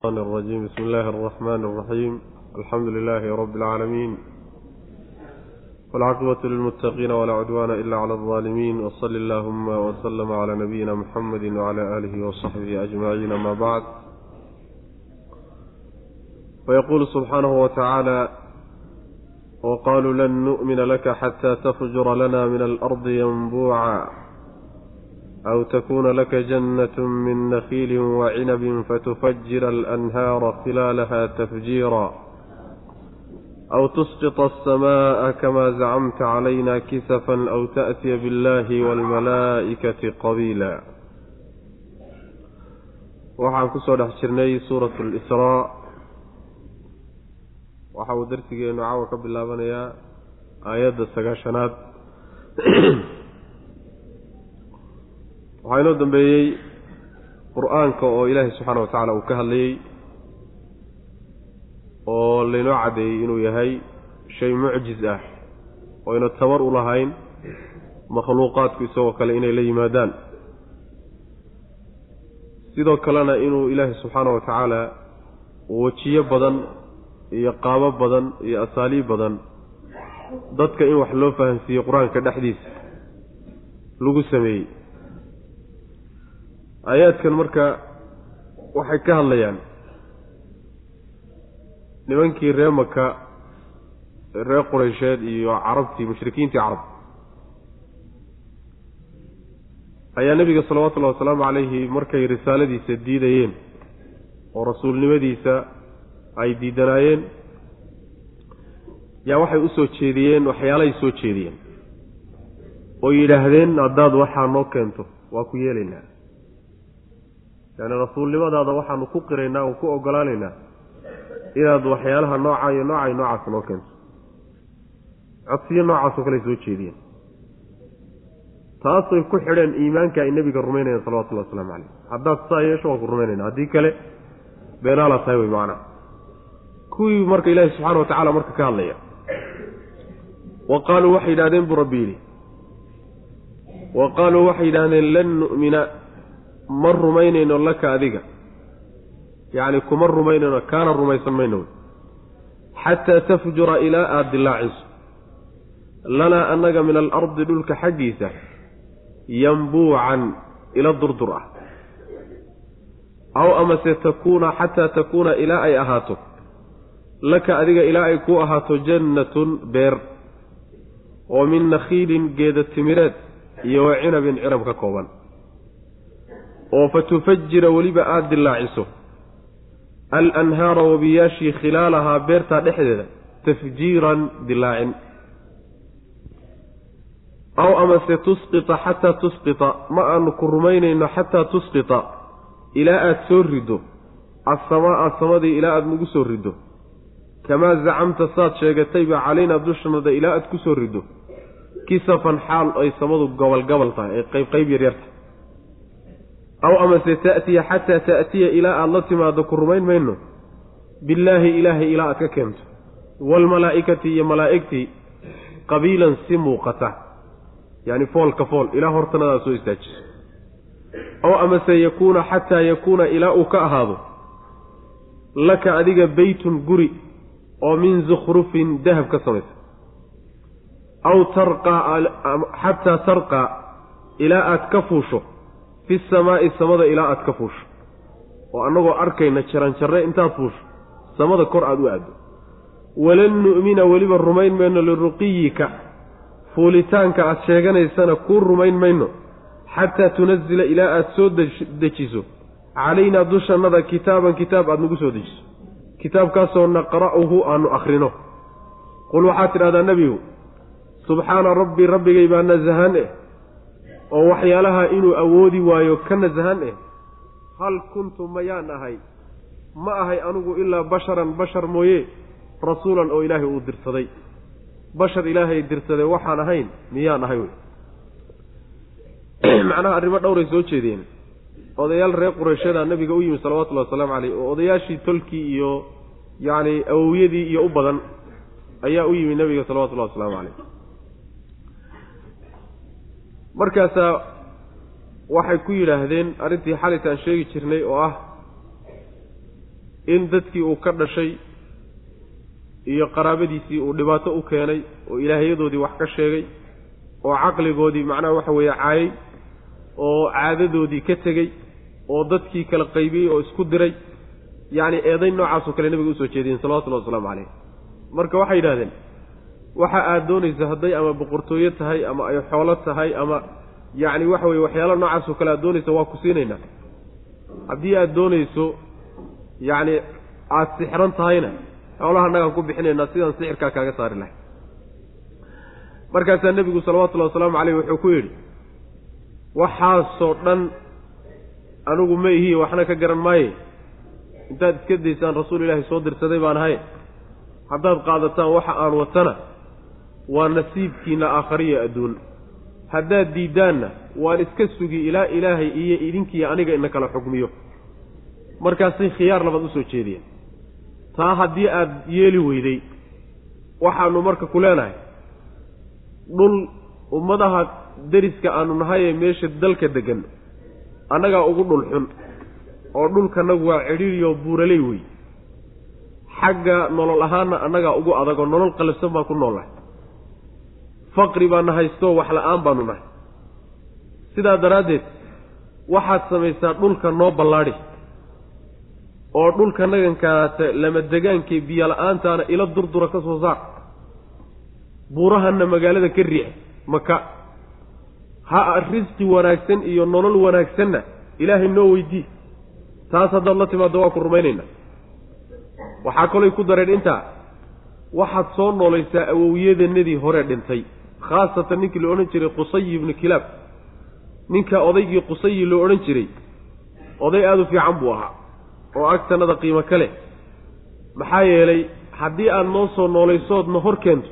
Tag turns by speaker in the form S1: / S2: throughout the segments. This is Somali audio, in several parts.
S1: الرحمن الرجيم بسم الله الرحمن الرحيم الحمد لله رب العالمين والعقبة للمتقين ولا عدوان إلا على الظالمين وصل اللهم وسلم على نبينا محمد وعلى آله وصحبه أجمعين ما بعد ويقول سبحانه وتعالى وقالوا لن نؤمن لك حتى تفجر لنا من الأرض ينبوعا أو تكون لك جنة من نخيل وعنب فتفجر الأنهار خلالها تفجيرا أو تسقط السماء كما زعمت علينا كسفا أو تأتي بالله والملائكة قبيلا waxaan kusoo dhex jirnay suurat lisraa waxa uu darsigeenu caawa ka bilaabanayaa aayadda sagaashanaad waxaa inoo dambeeyey qur'aanka oo ilaahay subxaana wa tacaala uu ka hadlayey oo laynoo caddeeyey inuu yahay shay mucjiz ah oo ayna tabar u lahayn makhluuqaadku isagoo kale inay la yimaadaan. Sidoo kalena inuu ilaahay subxaana wa tacaala wejiyo badan iyo qaabo badan iyo asaaliib badan dadka in wax loo fahamsiiyey qur'aanka dhexdiisa lagu sameeyey aayaadkan marka waxay ka hadlayaan nimankii ree maka reer quraysheed iyo carabtii mushrikiintii carab ayaa nebiga salawatullahi wasalaamu calayhi markay risaaladiisa diidayeen oo rasuulnimadiisa ay diidanaayeen yaa waxay u soo jeediyeen waxyaalahay soo jeediyeen oo yidhaahdeen haddaad waxaa noo keento waa ku yeelaynaa yani rasuulnimadaada waxaanu ku qiraynaa oo ku ogolaanaynaa inaad waxyaalaha noocaa iyo noocay noocaas noo keento. Codsiyo noocaasoo kale soo jeediyeen. Taasay ku xidheen iimaanka ay nebiga rumaynayaan salawatullahi waslamu caleyh haddaad saa yeesho waan ku rumaynayna. Haddii kale beenaala tahay wey macnaha kuwii marka ilaahi subxaana wa tacala marka ka hadlaya. Wa qaaluu waxay yidhahdeen buu rabbi yidhi. Wa qaaluu waxay yidhahdeen lan nu'mina ma rumaynayno laka adiga. Yacni kuma rumaynayno kaana rumaysan mayno. Xataa tafjura ilaa aada dilaaciso lanaa annaga min alardi dhulka xaggiisa yambuucan ila durdur ah. Aw amase takuuna xataa takuuna ilaa ay ahaato. Laka adiga ilaa ay ku ahaato jannatun beer. Oo min nakhiilin geeda timireed iyo wa cinabin cinab ka kooban oo fa tufajira weliba aada dilaaciso alanhaara wabiyaashii khilaalahaa beertaa dhexdeeda tafjiiran dilaacin aw amase tusqita xataa tusqita ma aanu ku rumaynayno xataa tusqita ilaa aada soo riddo. Assamaa samadii ilaa aada nagu soo riddo. Kamaa zacamta saad sheegatayba calaynaa dushanada ilaa aada ku soo riddo. Kisafan xaal ay samadu gobol gobol tahay ee qayb qayb yaryarta aw amase ta'tiya xataa ta'tiya ilaa aada la timaado ku rumayn mayno. Billaahi ilaahay ilaa aad ka keento. Waalmalaa'ikati iyo malaa'igtii qabiilan si muuqata. Yacni foolka fool ilaa hortanadaad soo istaajiso. Aw amase yakuuna xataa yakuuna ilaa uu ka ahaado. Laka adiga beytun guri oo min zukhrufin dahab ka samaysa aw tarqaa xataa tarqaa ilaa aad ka fuusho fi samaa'i samada ilaa aada ka fuusho. Oo annagoo arkayna jaranjarre intaad fuusho. Samada kor aada u aaddo. Walan nu'mina weliba rumayn mayno liruqiyika. Fuulitaanka aad sheeganaysana kuu rumayn mayno. Xataa tunazila ilaa aada soo dejiso. Calaynaa dushannada kitaaban kitaab aada nagu soo dejiso. Kitaabkaasoo naqra'uhu aanu akhrino. Qul waxaad tidhahdaa nebigu subxaana rabbii rabbigay baa nasahan eh oo waxyaalaha inuu awoodi waayo ka nasahan eh hal kuntu mayaan ahay. Ma ahay anigu ilaa basharan bashar mooye rasuulan oo ilaahay uu dirsaday. Bashar ilaahay dirsaday waxaan ahayn miyaan ahay wey. Macnaha arrimo dhowray soo jeedeen. Odayaal reer qureyshadaa nabiga u yimi salawatullahi wasalaamu caleyh oo odayaashii tolkii iyo yacni awowyadii iyo u badan ayaa u yimi nabiga salawatullahi wasalaamu caleyh markaasaa waxay ku yidhaahdeen arrintii xalit aan sheegi jirnay oo ah in dadkii uu ka dhashay iyo qaraabadiisii uu dhibaato u keenay oo ilaahyadoodii wax ka sheegay oo caqligoodii macnaha waxa weeye caayay oo caadadoodii ka tegey oo dadkii kala qaybiyey oo isku diray yacni eedayn noocaasoo kale nebiga u soo jeediyeen salawatullahi wasalaamu calayh marka waxay yidhahdeen waxa aad doonaysa hadday ama boqortooyo tahay ama ay xoolo tahay ama yacni waxa weye waxyaalo noocaasoo kale aad doonaysa waa ku siinaynaa haddii aad doonayso yacni aada sixran tahayna xoolaha annagaan ku bixinaynaa sidaan sixirkaa kaaga saari lahay markaasaa nebigu salawatullahi wasalaamu caleyh wuxuu ku yidhi waxaasoo dhan anigu ma ihiye waxna ka garan maaye? Intaad iska daysaan rasuul ilaahi soo dirsaday baan ahay. Haddaad qaadataan waxa aan watana waa nasiibkiinna aakhariya adduun. Haddaad diiddaanna waan iska sugi ilaa ilaahay iyo idinkiiyo aniga ina kala xugmiyo. Markaasay khiyaar labaad u soo jeediyeen. Taa haddii aada yeeli weyday waxaanu marka ku leenahay dhul ummadaha deriska aanu nahay ee meesha dalka deggan annagaa ugu dhul xun oo dhulkanagu waa cidhiiriyoo buuraley wey xagga nolol ahaanna annagaa ugu adagoo nolol qalifsan baan ku noolnahay faqri baana haystoo wax la'aan baanu nahay. Sidaa daraaddeed waxaad samaysaa dhulka noo ballaadhi oo dhulka nagankaata lama degaankii biyo la'aantaana ila durdura ka soo saar. Buurahanna magaalada ka riix maka ha risqi wanaagsan iyo nolol wanaagsanna ilaahay noo weydii taas haddaad la timaaddo waa ku rumaynaynaa. Waxaa kalooy ku dareen intaa waxaad soo noolaysaa awowyadanadii hore dhintay khaasatan ninkii la odhan jiray qusayi ibnu kilaab. Ninka odaygii qusayi loo odhan jiray oday aada u fiican buu ahaa oo agtanada qiimo ka leh. Maxaa yeelay haddii aad noo soo noolaysoodna hor keento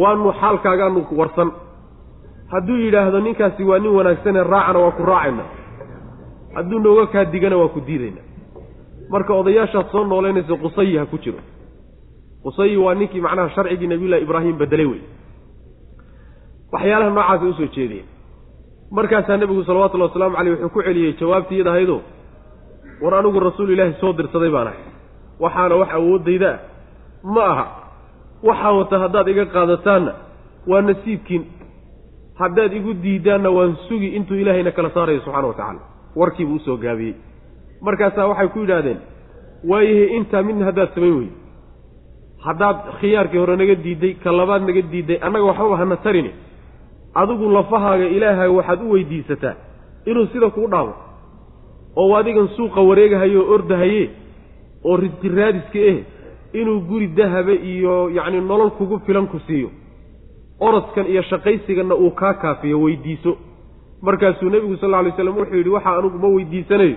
S1: waanu xaalkaagaanu warsan. Hadduu yidhaahdo ninkaasi waa nin wanaagsane raacana waa ku raacayna. Hadduu nooga kaa digana waa ku diidayna. Marka odayaashaad soo noolaynaysa qusayi ha ku jiro. Qusayi waa ninkii macnaha sharcigii nabiyullahi ibraahim bedelay wey waxyaalaha noocaasa u soo jeediyeen. Markaasaa nebigu salawatullhi wasalaamu caleyh wuxuu ku celiyey jawaabtii iyadahaydoo war anigu rasuul ilaahi soo dirsaday baan ahay. Waxaana wax awooddayda ah. Ma aha. Waxaa wata haddaad iga qaadataanna waa nasiibkiin. Haddaad igu diidaanna waan sugi intuu ilaahayna kala saarayo subxana wa tacaala. Warkiibuu u soo gaabiyey. Markaasaa waxay ku yidhaahdeen waayahe intaa midna haddaad samayn weyde haddaad khiyaarkii hore naga diidday ka labaad naga diidday annaga waxbaba hana tarini adigu lafahaaga ilaahay waxaad u weydiisataa inuu sida kuu dhaabo oo adigan suuqa wareegahayo oo ordahaye oo risqi raadiska eh inuu guri dahaba iyo yacni nolol kugu filan ku siiyo. Orodkan iyo shaqaysiganna uu kaa kaafiyo weydiiso. Markaasuu nebigu sal lla lay slam wuxuu yidhi waxa anugu ma weydiisanayo.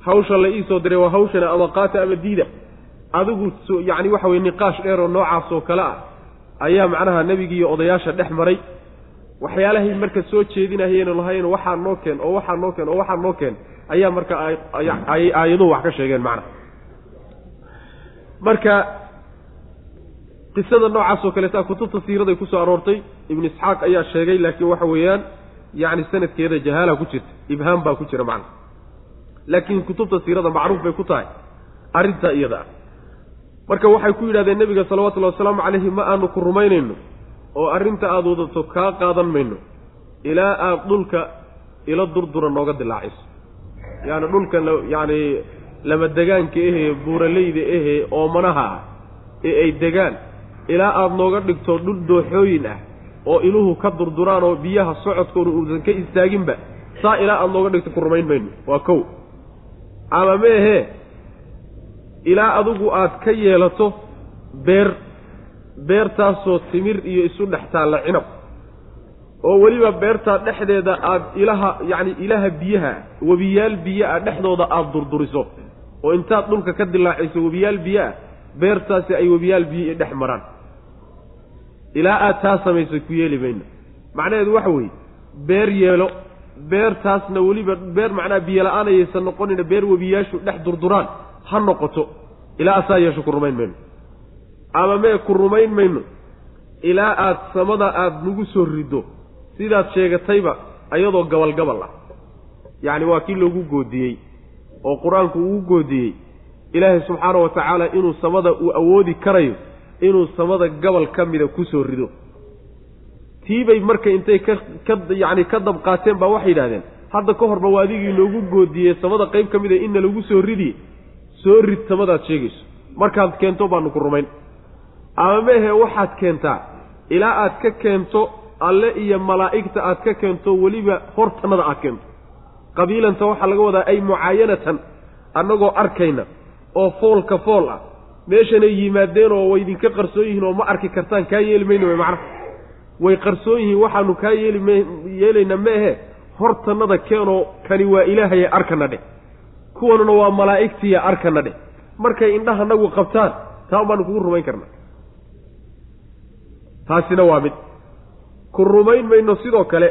S1: Hawsha la iisoo diray waa hawshana ama qaata ama diida. Adigu yacni waxa weye niqaash dheer oo noocaas oo kale ah ayaa macnaha nebigiiyo odayaasha dhex maray waxyaalahay marka soo jeedinahayeenu lahayn waxaa noo keen oo waxaa noo keen oo waxaa noo keen ayaa marka ayay aayaduhu wax ka sheegeen macnaha marka qisada noocaas oo kaleeta kutubta siiraday ku soo aroortay ibnu isxaaq ayaa sheegay laakiin waxa weeyaan yacni sanadkeeda jahaala ku jirta ibhaam baa ku jira macna. Laakiin kutubta siirada macruuf bay ku tahay arrintaa iyada. Ah marka waxay ku yidhahdeen nebiga salawatullahi wasalaamu calayhi ma aanu ku rumaynayno oo arrinta aada wadato kaa qaadan mayno ilaa aada dhulka ila durdura nooga dilaaciso yaani dhulka yacni lama degaanka ehee buuraleyda ehee oomanaha ah ee ay degaan ilaa aada nooga dhigto dhul dooxooyin ah oo iluhu ka durduraan oo biyaha socodkooda uusan ka istaaginba saa ilaa aada nooga dhigto ku rumayn mayno. Waa kow. Ama meehee ilaa adigu aad ka yeelato beer beertaasoo timir iyo isu dhex taalla cinab oo weliba beertaa dhexdeeda aada ilaha yacni ilaha biyaha webiyaal biyo ah dhexdooda aada durduriso oo intaad dhulka ka dilaaciso webiyaal biyo ah beertaasi ay webiyaal biyo dhex maraan. Ilaa aad taa samayso ku yeeli mayno macnaheedu waxa weeye beer yeelo beertaasna weliba beer macnaha biyo la'aan ayaysan noqonina beer webiyaashu dhex durduraan ha noqoto. Ilaa asaa yeesho ku rumayn mayno ama mee ku rumayn mayno. Ilaa aad samada aada nagu soo riddo. Sidaad sheegatayba ayadoo gabal gabal ah. Yacni waa kii loogu goodiyey oo qur'aanku ugu goodiyey. Ilaahay subxaana wa tacaala inuu samada uu awoodi karayo inuu samada gobol ka mida ku soo rido tiibay marka intay ka ka yacni ka dab qaateen baa waxay yidhahdeen hadda ka horba waa adigii noogu goodiyey samada qayb ka mid a inna lagu soo ridi soo rid samadaad sheegayso. Markaad keento baanu ku rumayn ama mehe waxaad keentaa ilaa aad ka keento alle iyo malaa'igta aad ka keento weliba hortannada aad keento. Qabiilanta waxaa laga wadaa ay mucaayanatan annagoo arkayna oo foolka fool ah. Meeshanay yimaadeen oo way idinka qarsoon yihiin oo ma arki kartaan kaa yeeli mayno way macnaha way qarsoon yihiin waxaanu kaa yeeli yeelayna ma ahe hortannada keenoo kani waa ilaahaye arkana dheh. Kuwanuna waa malaa'igtiiya arkana dheh. Markay indhaha nagu qabtaan taa baanu kugu rumayn karnaa taasina waa mid. Ku rumayn mayno sidoo kale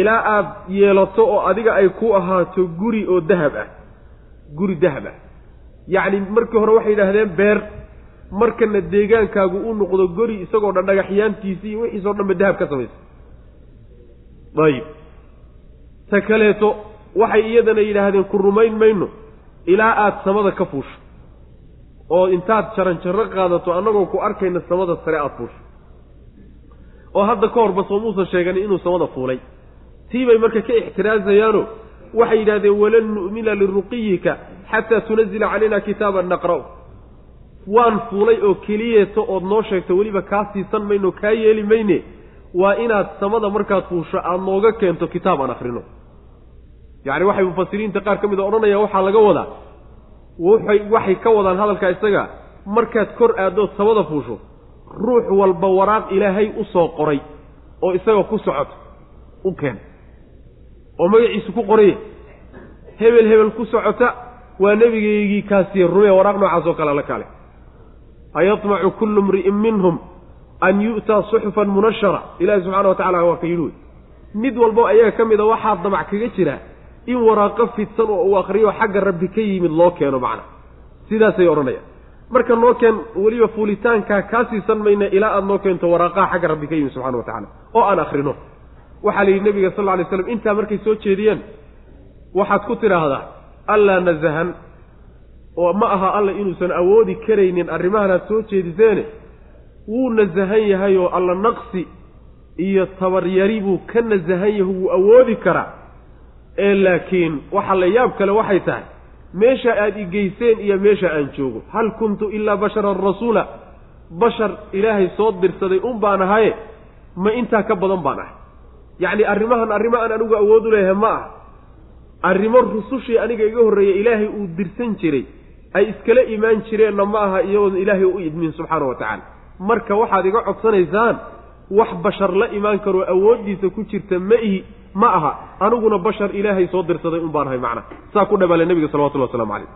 S1: ilaa aad yeelato oo adiga ay ku ahaato guri oo dahab ah. Guri dahab ah. Yacni markii hore waxay yidhaahdeen beer. Markana deegaankaagu u noqdo gori isagoo dhan dhagaxyaantiisii iyo wixiisoo dhanba dahab ka samaysa. Ayib. Ta kaleeto waxay iyadana yidhaahdeen ku rumayn mayno ilaa aada samada ka fuusho. Oo intaad jaranjarro qaadato annagoo ku arkayna samada sare aada fuusho oo hadda ka horba soo muusan sheeganin inuu samada fuulay. Tii bay marka ka ixtiraasayaano waxay yidhahdeen walan nu'mina liruqiyika xataa tunazila calayna kitaaban naqra'u. Waan fuulay oo keliyeeto ood noo sheegto weliba kaa siisan mayno kaa yeeli mayne waa inaad samada markaad fuusho aada nooga keento kitaab aan akrino yacni waxay mufasiriinta qaar ka mid a odhanayaan waxaa laga wadaa. Waxay ka wadaan hadalka isaga markaad kor aaddood samada fuusho ruux walba waraaq ilaahay u soo qoray oo isaga ku socoto u keen. oo magaciisu ku qoraya hebel hebel ku socota waa nebigaygii kaasiye rumee waraaq noocaas oo kale la kaale ayatmacu kullu mri'in minhum an yu'taa suxufan munashara. Ilaahi subxana wa tacala waa ka yidhi wey. Mid walbo ayaga ka mida waxaa damac kaga jira in waraaqo fidsan oo uu akriyo xagga rabbi ka yimid loo keeno macna. Sidaasay odhanayaan marka noo keen weliba fuulitaankaa kaa siisan mayna ilaa aada noo keento waraaqaha xagga rabbi ka yimid subxana wa tacala oo aan akrino waxaa la yidhi nebiga sal lla alay slam intaa markay soo jeediyeen waxaad ku tidhaahdaa allaa nasahan oo ma aha alla inuusan awoodi karaynin arrimahan soo jeediseene wuu nasahan yahay oo alla naqsi iyo tabaryari buu ka nasahan yahay wuu awoodi karaa. Ee laakiin waxa la yaab kale waxay tahay meesha aada igeyseen iyo meesha aan joogo. Hal kuntu ilaa basharan rasuula bashar ilaahay soo dirsaday un baan ahaye ma intaa ka badan baan ahay. Yacni arrimahan arrimo aan anigu awood u leeyahay ma ah arrimo rusushii aniga iga horreeya ilaahay uu dirsan jiray. Ay iskala imaan jireenna ma aha iyagoon ilaahay u idmin subxaana wa tacaala. Marka waxaad iga codsanaysaan wax bashar la imaan karoo awooddiisa ku jirta ma ihi ma aha aniguna bashar ilaahay soo dirsaday un baan ahay macna. Saa ku dhabaale nebiga salawatullhi waslamu calayh.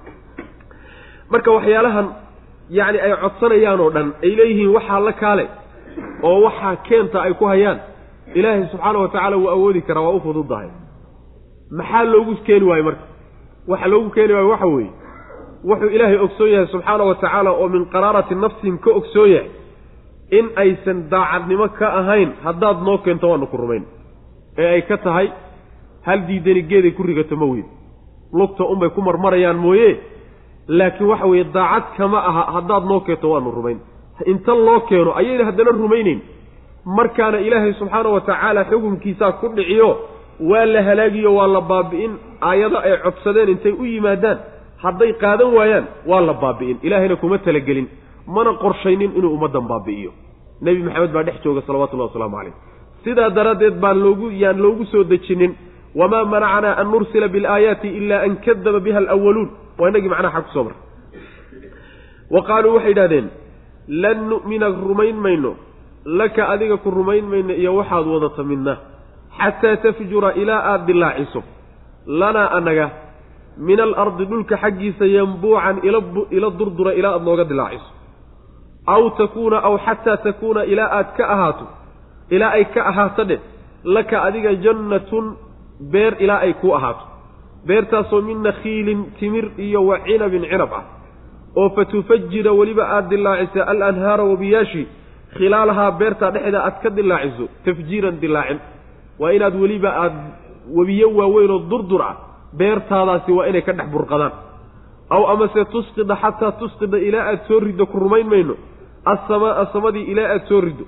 S1: Marka waxyaalahan yacni ay codsanayaan oo dhan ay leeyihiin waxaa la kaale oo waxaa keenta ay ku hayaan ilaahay subxaana wa tacaala wuu awoodi karaa waa u fududahay. Maxaa loogu keeni waaye marka? Waxa loogu keeni waayo waxa weeye wuxuu ilaahay ogsoon yahay subxaana wa tacaala oo min qaraarati nafsin ka ogsoon yahay in aysan daacadnimo ka ahayn haddaad noo keento waanu ku rumayn ee ay ka tahay hal diidani geeday ku rigato ma weyn. Lugta unbay ku marmarayaan mooye laakiin waxa weeye daacad kama aha haddaad noo keento waanu rumayn. Inta loo keeno ayayna haddana rumayneyn. Markaana ilaahay subxaana wa tacaala xukunkiisaa ku dhiciyo waa la halaagiyo waa la baabi'in aayado ay codsadeen intay u yimaadaan hadday qaadan waayaan waa la baabi'in. Ilaahayna kuma talagelin mana qorshaynin inuu ummaddan baabi'iyo. Nebi maxamed baa dhex jooga salawatullahi wasalaamu calayh sidaa daraaddeed baan loogu yaan loogu soo dejinin. Wamaa manacanaa an nursila bilaayaati ilaa an kadaba biha alawaluun waa inagii macnaha xag ku soo marray wa qaaluu waxay yidhahdeen lan nu'mina rumayn mayno. Laka adiga ku rumayn mayno iyo waxaad wadata midna. Xataa tafjura ilaa aada dilaaciso. Lanaa anaga min alardi dhulka xaggiisa yambuucan ila durdura ilaa aada nooga dilaaciso. Aw takuuna aw xataa takuuna ilaa aad ka ahaato ilaa ay ka ahaato dheh laka adiga jannatun beer ilaa ay ku ahaato. Beertaasoo min nakhiilin timir iyo wa cinabin cinab ah. Oo fatufajira weliba aada dilaacisa alanhaara wabiyaashi khilaalahaa beertaa dhexda aad ka dilaaciso tafjiiran dilaacin waa inaad weliba aada webiyo waaweyn oo durdur ah beertaadaasi waa inay ka dhex burqadaan. Aw amase tusqida xataa tusqida ilaa aada soo riddo ku rumayn mayno. Asamaaa samadii ilaa aada soo riddo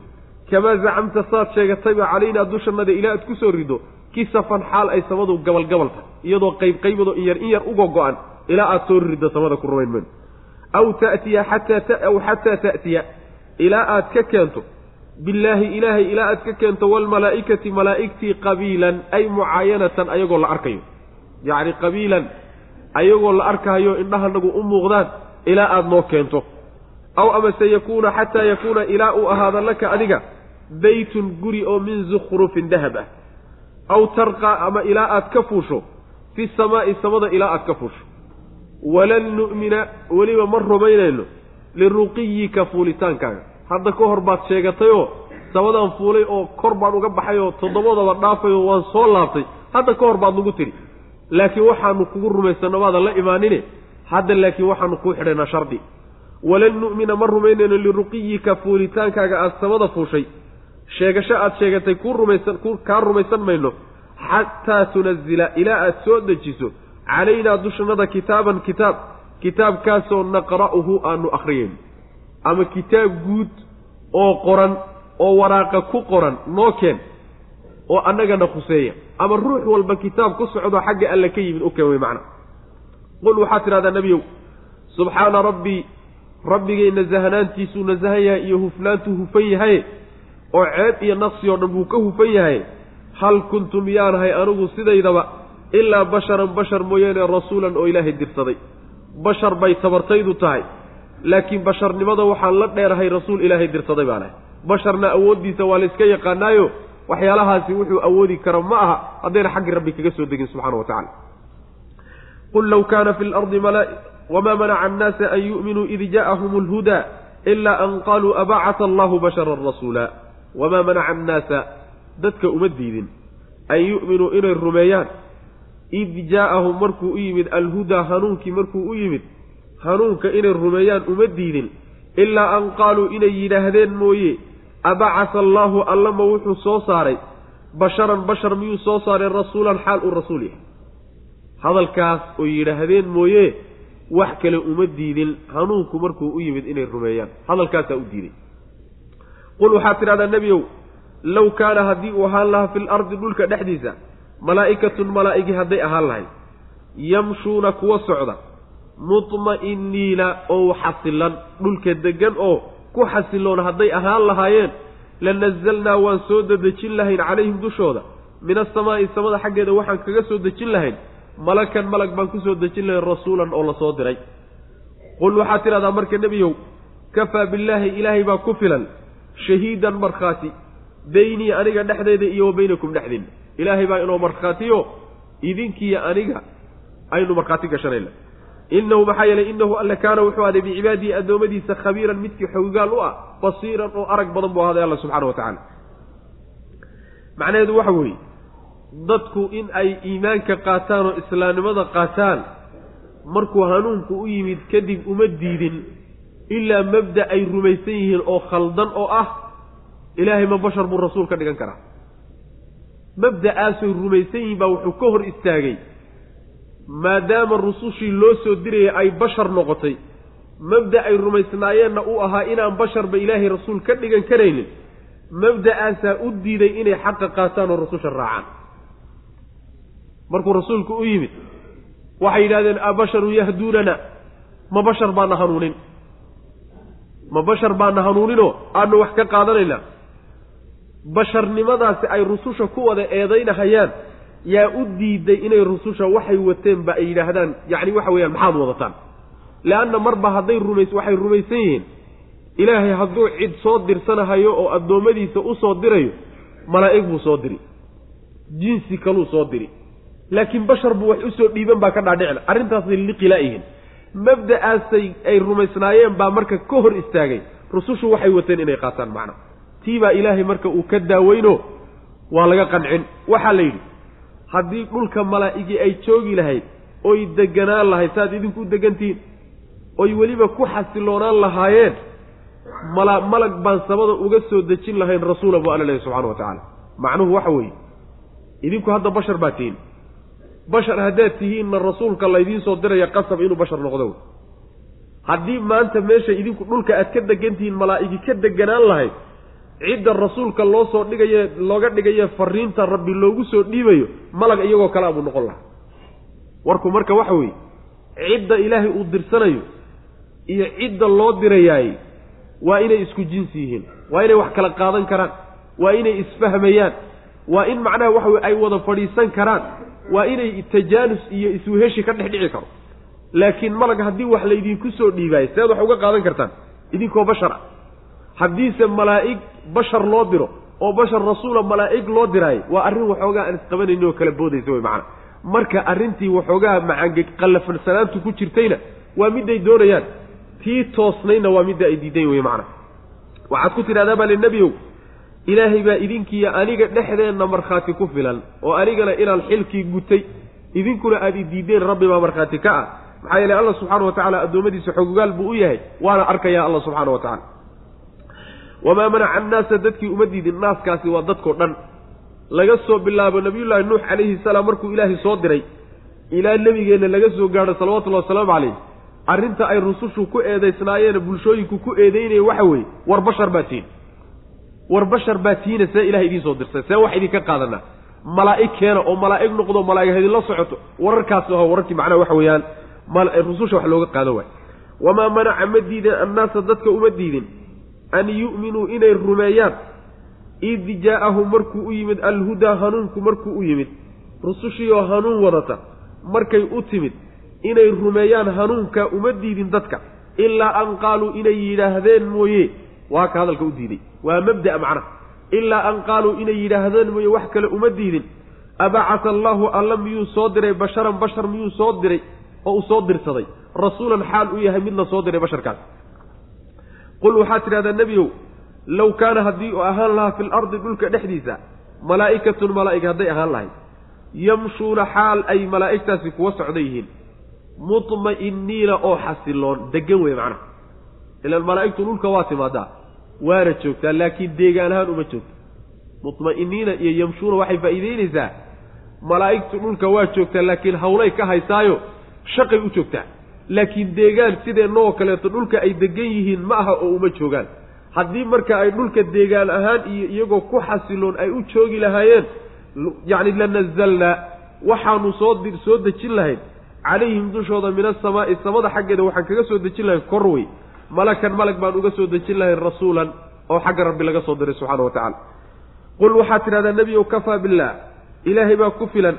S1: kamaa zacamta saad sheegatayba calaynaa dushannada ilaa aad ku soo riddo kisafan xaal ay samadu gabalgabal tahay iyadoo qayb qaybadoo in yar in yar uga go-an ilaa aada soo riddo samada ku rumayn mayno aw ta'tiya xataa aw xataa ta'tiya ilaa aad ka keento. Billaahi ilaahay ilaa aad ka keento waalmalaa'ikati malaa'igtii qabiilan ay mucaayanatan ayagoo la arkayo. Yacni qabiilan ayagoo la arkaayo indhahanagu u muuqdaan ilaa aada noo keento. Aw amase yakuuna xataa yakuuna ilaa uu ahaada laka adiga beytun guri oo min zukhrufin dahab ah. Aw tarqaa ama ilaa aad ka fuusho fi samaa'i samada ilaa aad ka fuusho. Walan nu'mina weliba ma rumaynayno liruqiyika fuulitaankaaga. Hadda ka hor baad sheegatayoo samadaan fuulay oo kor baan uga baxay oo toddobadaba dhaafay oo waan soo laabtay hadda ka hor baad nagu tiri. Laakiin waxaanu kugu rumaysanno maadan la imaanine hadda laakiin waxaanu kuu xidhaynaa shardi. Walan nu'mina ma rumaynayno liruqiyika fuulitaankaaga aada samada fuushay sheegasho aada sheegatay kuu rumaysan kaa rumaysan mayno xataa tunazila ilaa aada soo dejiso calaynaa dushannada kitaaban kitaab kitaabkaasoo naqra'uhu aanu akhriyayno ama kitaab guud oo qoran oo waraaqa ku qoran noo keen oo annagana khuseeya. Ama ruux walba kitaab ku socdo xagga alle ka yimid u keen wey macna. Qul waxaad tidhahdaa nebiyow subxaana rabbii rabbigay nasahanaantiisuu nasahan yahay iyo hufnaantuu hufan yahay oo ceeb iyo naqsi oo dhan buu ka hufan yahay hal kuntu miyaanahay anigu sidaydaba ilaa basharan bashar mooyaane rasuulan oo ilaahay dirsaday. Bashar bay tabartaydu tahay laakiin basharnimada waxaan la dheerahay rasuul ilaahay dirsaday baan ahay. Basharna awooddiisa waa la iska yaqaanaayo waxyaalahaasi wuxuu awoodi kara ma aha haddayna xaggii rabbi kaga soo degin subxana wa tacala qul low kaana fi lardi wamaa manaca annaasa an yu'minuu id ja'ahum alhudaa ilaa an qaaluu abacata allahu basharan rasuula wamaa manaca annaasa dadka uma diidin an yu'minuu inay rumeeyaan id jaa'ahum markuu u yimid alhudaa hanuunkii markuu u yimid hanuunka inay rumeeyaan uma diidin ilaa an qaaluu inay yidhaahdeen mooye abacasa allaahu allama wuxuu soo saaray basharan bashar miyuu soo saaray rasuulan xaal uu rasuul yahay hadalkaas oo yidhaahdeen mooye wax kale uma diidin hanuunku markuu u yimid inay rumeeyaan hadalkaasaa u diiday qul waxaad tidhahdaa nebiyow low kaana haddii uu ahaan lahaa fi lardi dhulka dhexdiisa malaa'ikatun malaa'igi hadday ahaan lahayd yamshuuna kuwa socda mutma'iniina oo xasilan dhulka deggan oo ku xasiloon hadday ahaan lahaayeen lanazalnaa waan soo dedejin lahayn calayhim dushooda min asamaa'i samada xaggeeda waxaan kaga soo dejin lahayn malakan malag baan ku soo dejin lahayn rasuulan oo la soo diray. Qul waxaad tidhahdaa marka nebiyow kafaa billaahi ilaahay baa ku filan shahiidan markhaati beynii aniga dhexdeeda iyo wa baynakum dhexdiinna ilaahay baa inoo markhaatiyo idinkiiyo aniga aynu markhaati gashanayna innahu maxaa yeelay innahu alle kaana wuxuu ahday bicibaadihi addoommadiisa khabiiran midkii xoogaal u ah basiiran oo arag badan buu ahday alla subxana wa tacaala. Macnaheedu waxa weeye dadku in ay iimaanka qaataan oo islaamnimada qaataan markuu hanuunku u yimid kadib uma diidin ilaa mabda ay rumaysan yihiin oo khaldan oo ah ilaahay ma bashar buu rasuul ka dhigan karaa. Mabda'aasay rumaysan yihiin baa wuxuu ka hor istaagay. Maadaama rusushii loo soo dirayay ay bashar noqotay mabda ay rumaysnaayeenna uu ahaa inaan basharba ilaahay rasuul ka dhigan karaynin mabda'aasaa u diiday inay xaqa qaataan oo rususha raacaan. Markuu rasuulku u yimid waxay yidhahdeen abasharun yahduunana? Ma bashar baana hanuunin ma bashar baana hanuuninoo aanu wax ka qaadanaynaa basharnimadaasi ay rususha ku wada eedaynahayaan yaa u diiday inay rususha waxay wateenba ay yidhaahdaan yacni waxa weeyaan maxaad wadataan? Leanna marba hadday rumays waxay rumaysan yihiin. Ilaahay hadduu cid soo dirsanahayo oo addoommadiisa u soo dirayo malaa'ig buu soo diri. Jinsi kaluu soo diri. Laakiin bashar buu wax u soo dhiiban baa ka dhaadhicla arrintaasay liqilaa'ihiin mabda'aasay ay rumaysnaayeen baa marka ka hor istaagay. Rusushu waxay wateen inay qaataan macna tii baa ilaahay marka uu ka daaweyno waa laga qancin. Waxaa la yidhi haddii dhulka malaa'igii ay joogi lahayd oy deganaan lahayd saaad idinku u degantihiin oy weliba ku xasiloonaan lahaayeen mala malag baan samada uga soo dejin lahayn rasuula buu alla lehay subxana wa tacaala. Macnuhu waxa weeye idinku hadda bashar baa tihiin bashar haddaad tihiinna rasuulka laydiin soo diraya qasab inuu bashar noqdo? Haddii maanta meesha idinku dhulka aad ka degan tihiin malaa'igi ka deganaan lahayd cidda rasuulka loo soo dhigaye looga dhigaye fariinta rabbi loogu soo dhiibayo malag iyagoo kalea buu noqon lahaa. Warku marka waxa weeye cidda ilaahay uu dirsanayo iyo cidda loo dirayaay waa inay isku jinsi yihiin waa inay wax kala qaadan karaan waa inay isfahmayaan waa in macnaha waxa weye ay wada fadhiisan karaan waa inay tajaanus iyo isweheshi ka dhex dhici karo. Laakiin malag haddii wax laydinku soo dhiibaayo seed wax uga qaadan kartaan idinkoo bashar ah. Haddiise malaa'ig bashar loo diro oo bashar rasuula malaa'ig loo diraayo waa arrin waxoogaa aan isqabanayni oo kala boodaysa wey macana. Marka arrintii waxoogaa macange qallafansanaantu ku jirtayna waa midday doonayaan. Tii toosnayna waa midda ay diidayn wey macana. Waxaad ku tidhahdaa baa linebiow ilaahay baa idinkiiyo aniga dhexdeenna markhaati ku filan oo anigana inaan xilkii gutay idinkuna aad i diideen rabbi baa markhaati ka ah. Maxaa yeele allah subxaana wa tacala addoommadiisa xogogaal buu u yahay waana arkayaa allah subxaana wa tacala wamaa manaca annaasa dadkii uma diidin naaskaasi waa dadkao dhan. Laga soo bilaabo nabiyullaahi nuux calayhi salaam markuu ilaahay soo diray ilaa nebigeenna laga soo gaadho salawatullahi wasalaamu calayh arrinta ay rusushu ku eedaysnaayeen bulshooyinku ku eedeynaya waxa weeye war bashar baa tihin war bashar baa tihiina see ilahay idiin soo dirsay see wax idinka qaadanaa. Malaa'ig keena oo malaa'ig noqdo malaa'ig hadinla socoto wararkaas aho wararkii macnaha waxa weeyaan rususha wax looga qaado waay. Wamaa manaca ma diidin annaasa dadka uma diidin? An yu'minuu inay rumeeyaan? Id jaa'ahum markuu u yimid alhudaa hanuunku markuu u yimid rusushiioo hanuun wadata markay u timid inay rumeeyaan hanuunka uma diidin dadka ilaa an qaaluu inay yidhaahdeen mooye waa ka hadalka u diiday waa mabda'a macnaha ilaa an qaaluu inay yidhaahdeen mooye wax kale uma diidin. Abacata allaahu alla miyuu soo diray basharan bashar miyuu soo diray oo uu soo dirsaday. Rasuulan xaal u yahay mid la soo diray basharkaas. Qul waxaad tidhahdaa nebiyow low kaana haddii uu ahaan lahaa fi lardi dhulka dhexdiisa malaa'ikatun malaa'ig hadday ahaan lahayd yamshuuna xaal ay malaa'igtaasi kuwa socda yihiin. Mutma'iniina oo xasiloon. Degan wey macnaha ilaan malaa'igtu dhulka waa timaadaa waana joogtaa laakiin deegaan ahaan uma joogto. Mutma'iniina iyo yamshuuna waxay faa'iideynaysaa malaa'igtu dhulka waa joogtaa laakiin hawlay ka haysaayo shaqay u joogtaa. Laakiin deegaan sideennaoo kaleeto dhulka ay degan yihiin ma aha oo uma joogaan. Haddii marka ay dhulka deegaan ahaan iyo iyagoo ku xasiloon ay u joogi lahaayeen yacni lanazalnaa waxaanu soo soo dejin lahayn. Calayhim dushooda min asamaa'i samada xaggeeda waxaan kaga soo dejin lahayn kor wey malakan malag baan uga soo dejin lahayn rasuulan oo xagga rabbi laga soo diray subxana wa tacala qul waxaad tidhahdaa nebiyow kafaa billaah ilaahay baa ku filan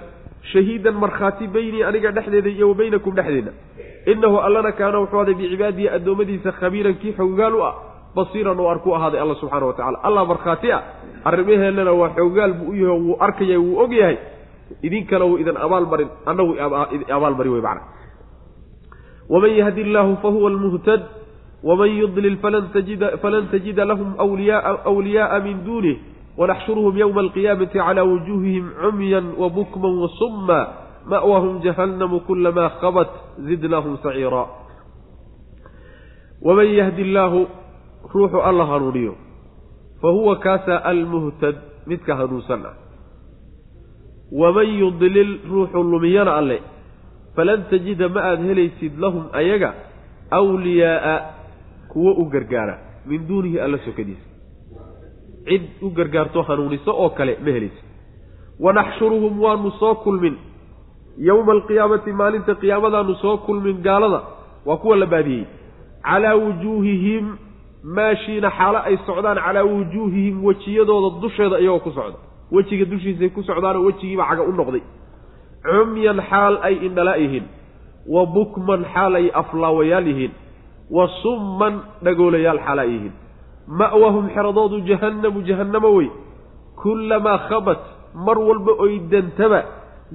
S1: shahiidan markhaati beynii aniga dhexdeeda iyo wa baynakum dhexdeeda. Innahu allana kaana wuxuu aday bicibaadihi addoommadiisa khabiiran kii xoggaal u ah basiiran oo arku ahaaday alla subxana wa tacala allah markhaati ah arrimaheennana waa xoggaal buu u yahay wuu arkaya wuu og yahay. Idinkana wuu idin abaalmarin annagu abaalmari wey macna. Waman yahdi illaahu fahuwa almuhtad waman yudlil falan tajida lahum wliyaaa min duunih wanaxshuruhum yowma alqiyaamati calaa wujuuhihim cumyan wabukman wasumma ma'wahum jahannamu kulamaa khabat zidnaahum saciira waman yahdi illaahu ruuxu alla hanuuniyo fa huwa kaasaa almuhtad midka hanuunsan ah waman yudlil ruuxu lumiyana alle falan tajida ma aada helaysid lahum ayaga awliyaa'a kuwo u gargaara min duunihi alla sokadiisa cid u gargaarto hanuuniso oo kale ma helaysid wanaxshuruhum waanu soo kulmin. Yowma alqiyaamati maalinta qiyaamadaanu soo kulmin gaalada. Waa kuwa la baadiyey. Calaa wujuuhihim maashiina xaalo ay socdaan calaa wujuuhihim wejiyadooda dusheeda iyagoo ku socda. Wejiga dushiisay ku socdaanoo wejigiiba caga u noqday. Cumyan xaal ay indhala yihiin. Wa bukman xaal ay aflaawayaal yihiin wa summan dhagoolayaal xaal ay yihiin ma'wahum xeradoodu jahannamu jahannamo wey. Kullamaa khabat mar walba oy dantaba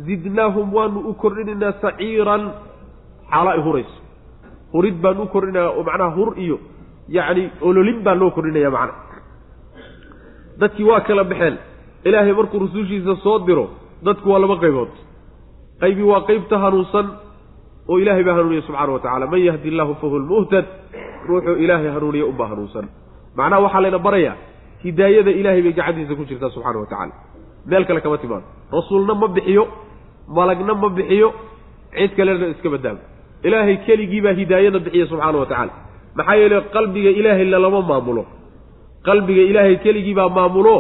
S1: zidnaahum waanu u kordhinaynaa saciiran. Xaalo ay hurayso. Hurid baanu u kordhinayaa oo macnaha hur iyo yacni ololin baa loo kordhinaya macna. Dadkii waa kala baxeen. Ilaahay markuu rusushiisa soo diro dadku waa laba qaybood. Qaybi waa qeybta hanuunsan oo ilaahay baa hanuuniya subxana wa tacala man yahdi illaahu fahuwa lmuhtad ruuxuu ilaahay hanuuniya unbaa hanuunsan macnaha waxaa layna barayaa hidaayada ilaahay bay gacantiisa ku jirtaa subxana wa tacala meel kale kama timaado. Rasuulna ma bixiyo malagna ma bixiyo cid kalena iska badaamo ilaahay keligii baa hidaayada bixiya subxaana wa tacaala maxaa yeelay qalbiga ilaahay lalama maamulo. Qalbiga ilaahay keligii baa maamulo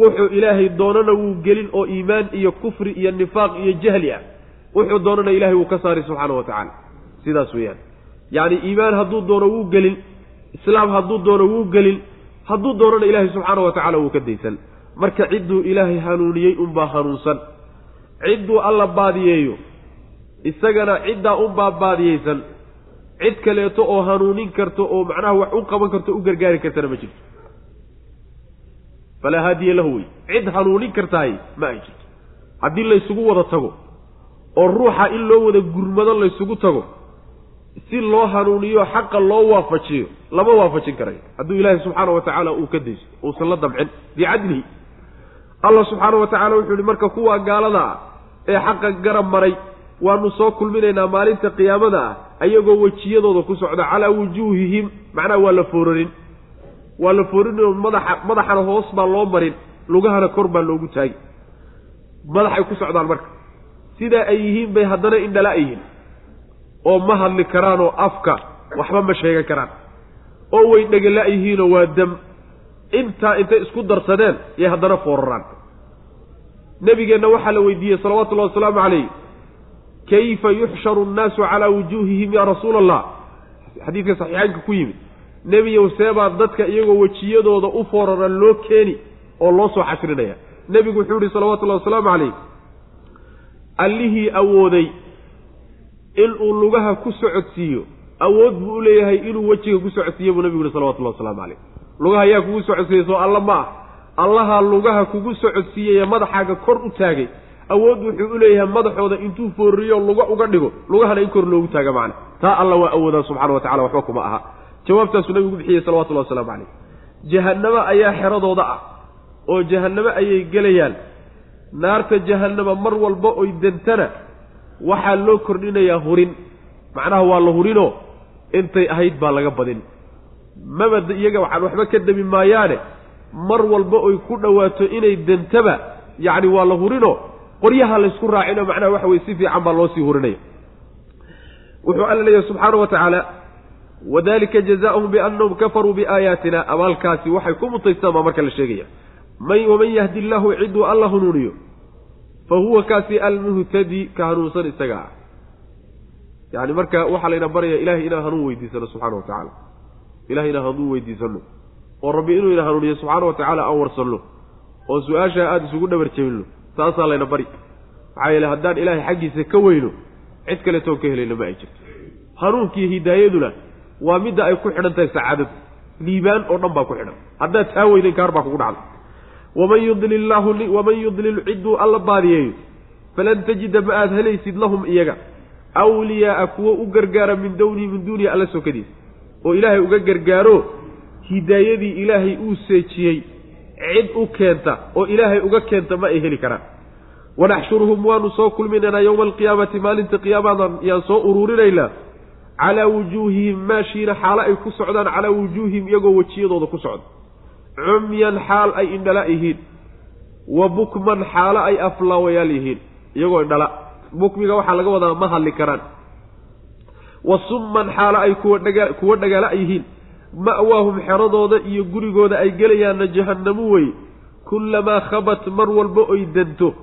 S1: wuxuu ilaahay doonana wuu gelin oo iimaan iyo kufri iyo nifaaq iyo jahli ah wuxuu doonana ilahay wuu ka saari subxaana wa tacaala. Sidaas weeyaan. Yacni iimaan hadduu doono wuu gelin islaam hadduu doono wuu gelin hadduu doonana ilaahay subxaana wa tacala wuu ka daysan marka cidduu ilaahay hanuuniyey unbaa hanuunsan. Cidduu alla baadiyeeyo isagana ciddaa unbaa baadiyeysan cid kaleeto oo hanuunin karto oo macnaha wax u qaban karto u gargaari kartana ma jirto. Falaa haadiya lahu wey. Cid hanuunin kartaay ma ay jirto. Haddii laysugu wada tago oo ruuxa in loo wada gurmado laysugu tago si loo hanuuniyo xaqa loo waafajiyo lama waafajin karayo hadduu ilaahay subxaana wa tacaala uu ka dayso uusan la damcin bicadlihi allah subxaana wa tacala wuxuu yihi marka kuwa gaalada ah ee xaqa garab maray waanu soo kulminaynaa maalinta qiyaamada ah ayagoo wejiyadooda ku socda calaa wujuuhihim macnaha waa la foorarin waa la foorinoo madaxa madaxana hoos baa loo marin lugahana kor baa loogu taagi. Madaxay ku socdaan marka sidaa ay yihiin bay haddana indhala yihiin. oo ma hadli karaanoo afka waxba ma sheegan karaan. oo way dhegala yihiinoo waa dam. intaa intay isku darsadeen yay haddana fooraraan. Nebigeenna waxaa la weydiiyey salawatullahi wasalaamu calayh kayfa yuxsharu nnaasu calaa wujuuhihim yaa rasuula allah xadiidka saxiixaynka ku yimid nebiyow seebaa dadka iyagoo wejiyadooda u fooraran loo keeni oo loo soo xashrinaya nebigu wuxuu yihi salawatullahi wasalaamu calayh allihii awooday inuu lugaha ku socodsiiyo awood buu u leeyahay inuu wejiga ku socodsiiyo buu nebigu yihi salawatullahi wasalaamu calayh lugaha yaa kugu socodsiiyey soo alla ma ah. Allaha lugaha kugu socodsiiyeye madaxaaga kor u taagay. Awood wuxuu u leeyahay madaxooda intuu fooriyo luga uga dhigo lugahana in kor loogu taaga macna. Taa alla waa awoodaa subxana wa tacala waxba kuma aha. Jawaabtaasuu nabigu bixiyey salawatullahi wasalaamu calayh jahannamo ayaa xeradooda ah oo jahannamo ayay gelayaan naarta jahannama mar walba oy dentana waxaa loo kordhinayaa hurin. Macnaha waa la hurinoo intay ahayd baa laga badin. Maba iyaga waxaan waxba ka demi maayaane mar walba oy ku dhowaato inay dentaba yacni waa la hurinoo qoryaha laysku raacino macnaha waxa weye si fiican baa loo sii hurinaya. Wuxuu alla leeyahy subxaana wa tacaala wadalika jazaahum biannahum kafaruu biaayaatina abaalkaasi waxay ku mutaystaan baa marka la sheegaya waman yahdi illaahu ciduu alla hanuuniyo fa huwa kaasi almuhtadi ka hanuunsan isaga. Ah yani marka waxaa layna baraya ilahay inaan hanuun weydiisano subxana wa tacaala. Ilahay inaan hanuun weydiisano. Oo rabbi inuu ina hanuuniyo subxaana wa tacaala aan warsanno. Oo su'aashaa aada isugu dhabar jebinno taasaa layna bari. Maxaa yeele haddaan ilaahay xaggiisa ka weyno cid kaleetoon ka helayna ma ay jirto. Hanuunkiiyo hidaayaduna waa midda ay ku xidhan tahay sacaadadu liibaan oo dhan baa ku xidhan. Haddaad taa weyden kaar baa kugu dhacda waman yudlil cidduu alla baadiyeeyo falan tajida ma aad helaysid lahum iyaga awliyaaa kuwo u gargaara min downihi min duunihi alla sokadiisa oo ilaahay uga gargaaro hidaayadii ilaahay uu seejiyey cid u keenta oo ilaahay uga keenta ma ay heli karaan wanaxshuruhum waanu soo kulminaynaa yowma alqiyaamati maalinta qiyaamadan yaan soo uruurinaynaa calaa wujuuhihim maashiina xaalo ay ku socdaan calaa wujuuhihim iyagoo wejiyadooda ku socda cumyan xaal ay indhala yihiin wa bukman xaalo ay aflaawayaal yihiin iyagoo indhala. Bukmiga waxaa laga wadaa ma hadli karaan. Wa summan xaalo ay kuwa dhagaala yihiin ma'waahum xeradooda iyo gurigooda ay gelayaanna jahannamu wey. Kullamaa khabat mar walba oy danto.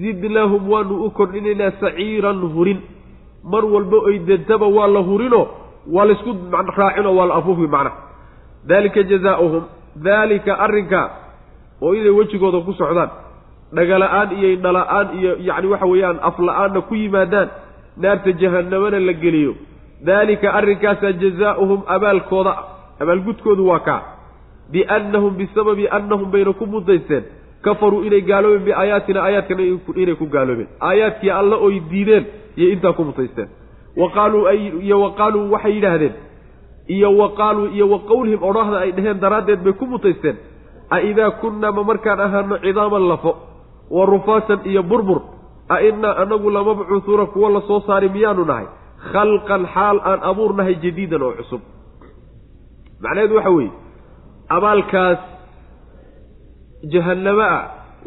S1: Zidnaahum waanu u kordhinaynaa saciiran hurin. Mar walba oy dantaba waa la hurinoo waa laysku raacinoo waa la afuufi macnaha daalika jazaauhum daalika arrinkaa oo inay wejigooda ku socdaan dhagala-aan iyo indhala-aan iyo yacni waxa weeyaan afla-aanna ku yimaadaan naarta jahannamana la geliyo. Daalika arrinkaasaa jazaauhum abaalkooda abaalgudkoodu waa kaa biannahum bisababi annahum bayna ku mudaysteen kafaruu inay gaaloobeen biaayaatina aayaadkana inay ku gaaloobeen. Aayaadkii alla oy diideen iyo intaa ku mutaysteen wa qaaluu iyo wa qaaluu waxay yidhaahdeen iyo wa qaaluu iyo wa qowlihim odhahda ay dheheen daraaddeed bay ku mutaysteen a idaa kunnaa ma markaan ahaano cidaaman lafo wa rufaatan iyo burbur a innaa anagu lamabcuuhuuna kuwo la soo saari miyaanu nahay khalqan xaal aan abuurnahay jadiidan oo cusub. Macnaheedu waxa weeye abaalkaas jahannamo ah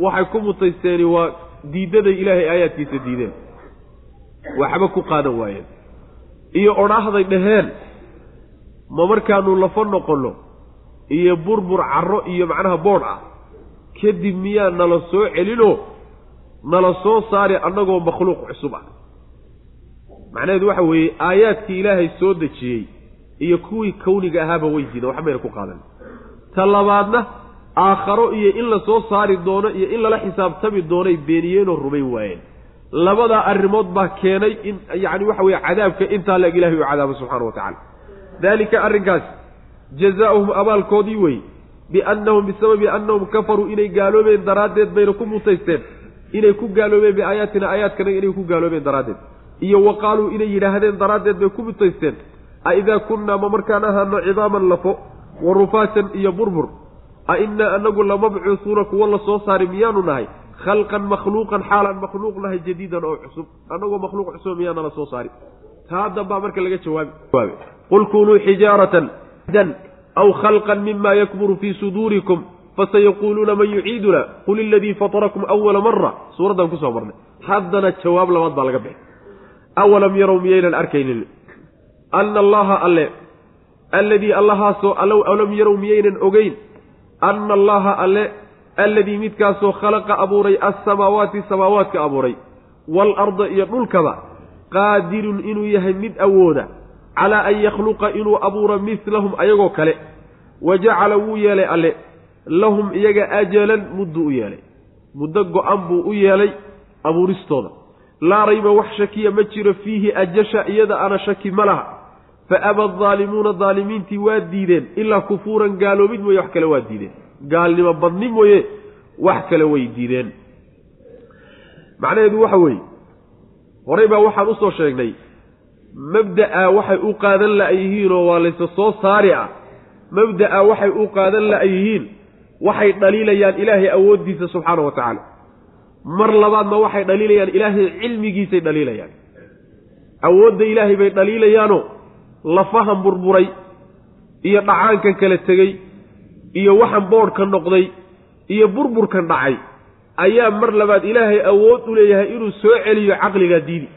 S1: waxay ku mutaysteeni waa diidaday ilaahay aayaadkiisa diideen. Waxba ku qaadan waayeen. Iyo odhaahday dhaheen ma markaanu lafo noqonno iyo burbur carro iyo macnaha boodh ah kadib miyaa nala soo celinoo nala soo saari annagoo makhluuq cusub ah. Macnaheedu waxa weeye aayaadkii ilaahay soo dejiyey iyo kuwii kawniga ahaaba way diideen waxba mayna ku qaadan. Ta labaadna aakharo iyo in la soo saari doono iyo in lala xisaabtami doonay beeniyeenoo rumayn waayeen. Labadaa arrimood baa keenay in yacni waxa weeye cadaabka intaa leeg ilahay u cadaabo subxaana wa tacaala daalika arrinkaas jazaa'uhum abaalkoodii wey biannahum bisababi annahum kafaruu inay gaaloobeen daraaddeed bayna ku mutaysteen inay ku gaaloobeen biaayaatina aayaadkanaga inay ku gaaloobeen daraaddeed. Iyo wa qaaluu inay yidhaahdeen daraaddeed bay ku mutaysteen a idaa kunnaa ma markaan ahaano cidaaman lafo wa rufaatan iyo burbur a innaa anagu lamabcuusuuna kuwo la soo saari miyaanu nahay khalqan makhluuqan xaalaan makhluuq nahay jadiidan oo cusub annagoo makhluuq cusub miyaana la soo saari. Taa dambaa marka laga jawaabi qul kunuu xijaaratan dan aw khalqan mima yakburu fii suduurikum fasayaquuluuna man yuciiduna qul iladii fatarakum awala mara suuraddan ku soo marnay haddana jawaab labaad baa laga bixi awalam yarow miyaynan arkaynin ana allaha alle alladii allahaasoo alam yarow miyaynan ogeyn ana allaha alle alladii midkaasoo khalaqa abuuray alsamaawaati samaawaadka abuuray waalarda iyo dhulkaba qaadirun inuu yahay mid awooda calaa an yakhluqa inuu abuuro mislahum ayagoo kale wa jacala wuu yeelay alle lahum iyaga ajalan muddu u yeelay muddo go-an buu u yeelay abuuristooda laa rayba wax shakiya ma jiro fiihi ajasha iyada ana shaki ma laha fa aba adaalimuuna daalimiintii waa diideen ilaa kufuuran gaaloobid mooye wax kale waa diideen gaalnimo badni mooye wax kale way diideen macnaheedu waxa weeye horey baa waxaan u soo sheegnay mabda'a waxay u qaadan la-yihiinoo waa layse soo saari ah. Mabda'a waxay u qaadan la-yihiin waxay dhaliilayaan ilaahay awooddiisa subxaana wa tacaala mar labaadna waxay dhaliilayaan ilaahay cilmigiisay dhaliilayaan. Awoodda ilaahay bay dhaliilayaanoo lafahan burburay iyo dhacaankan kala tegey iyo waxan boodhka noqday iyo burburkan dhacay ayaa mar labaad ilaahay awood u leeyahay inuu soo celiyo caqligaa diidi.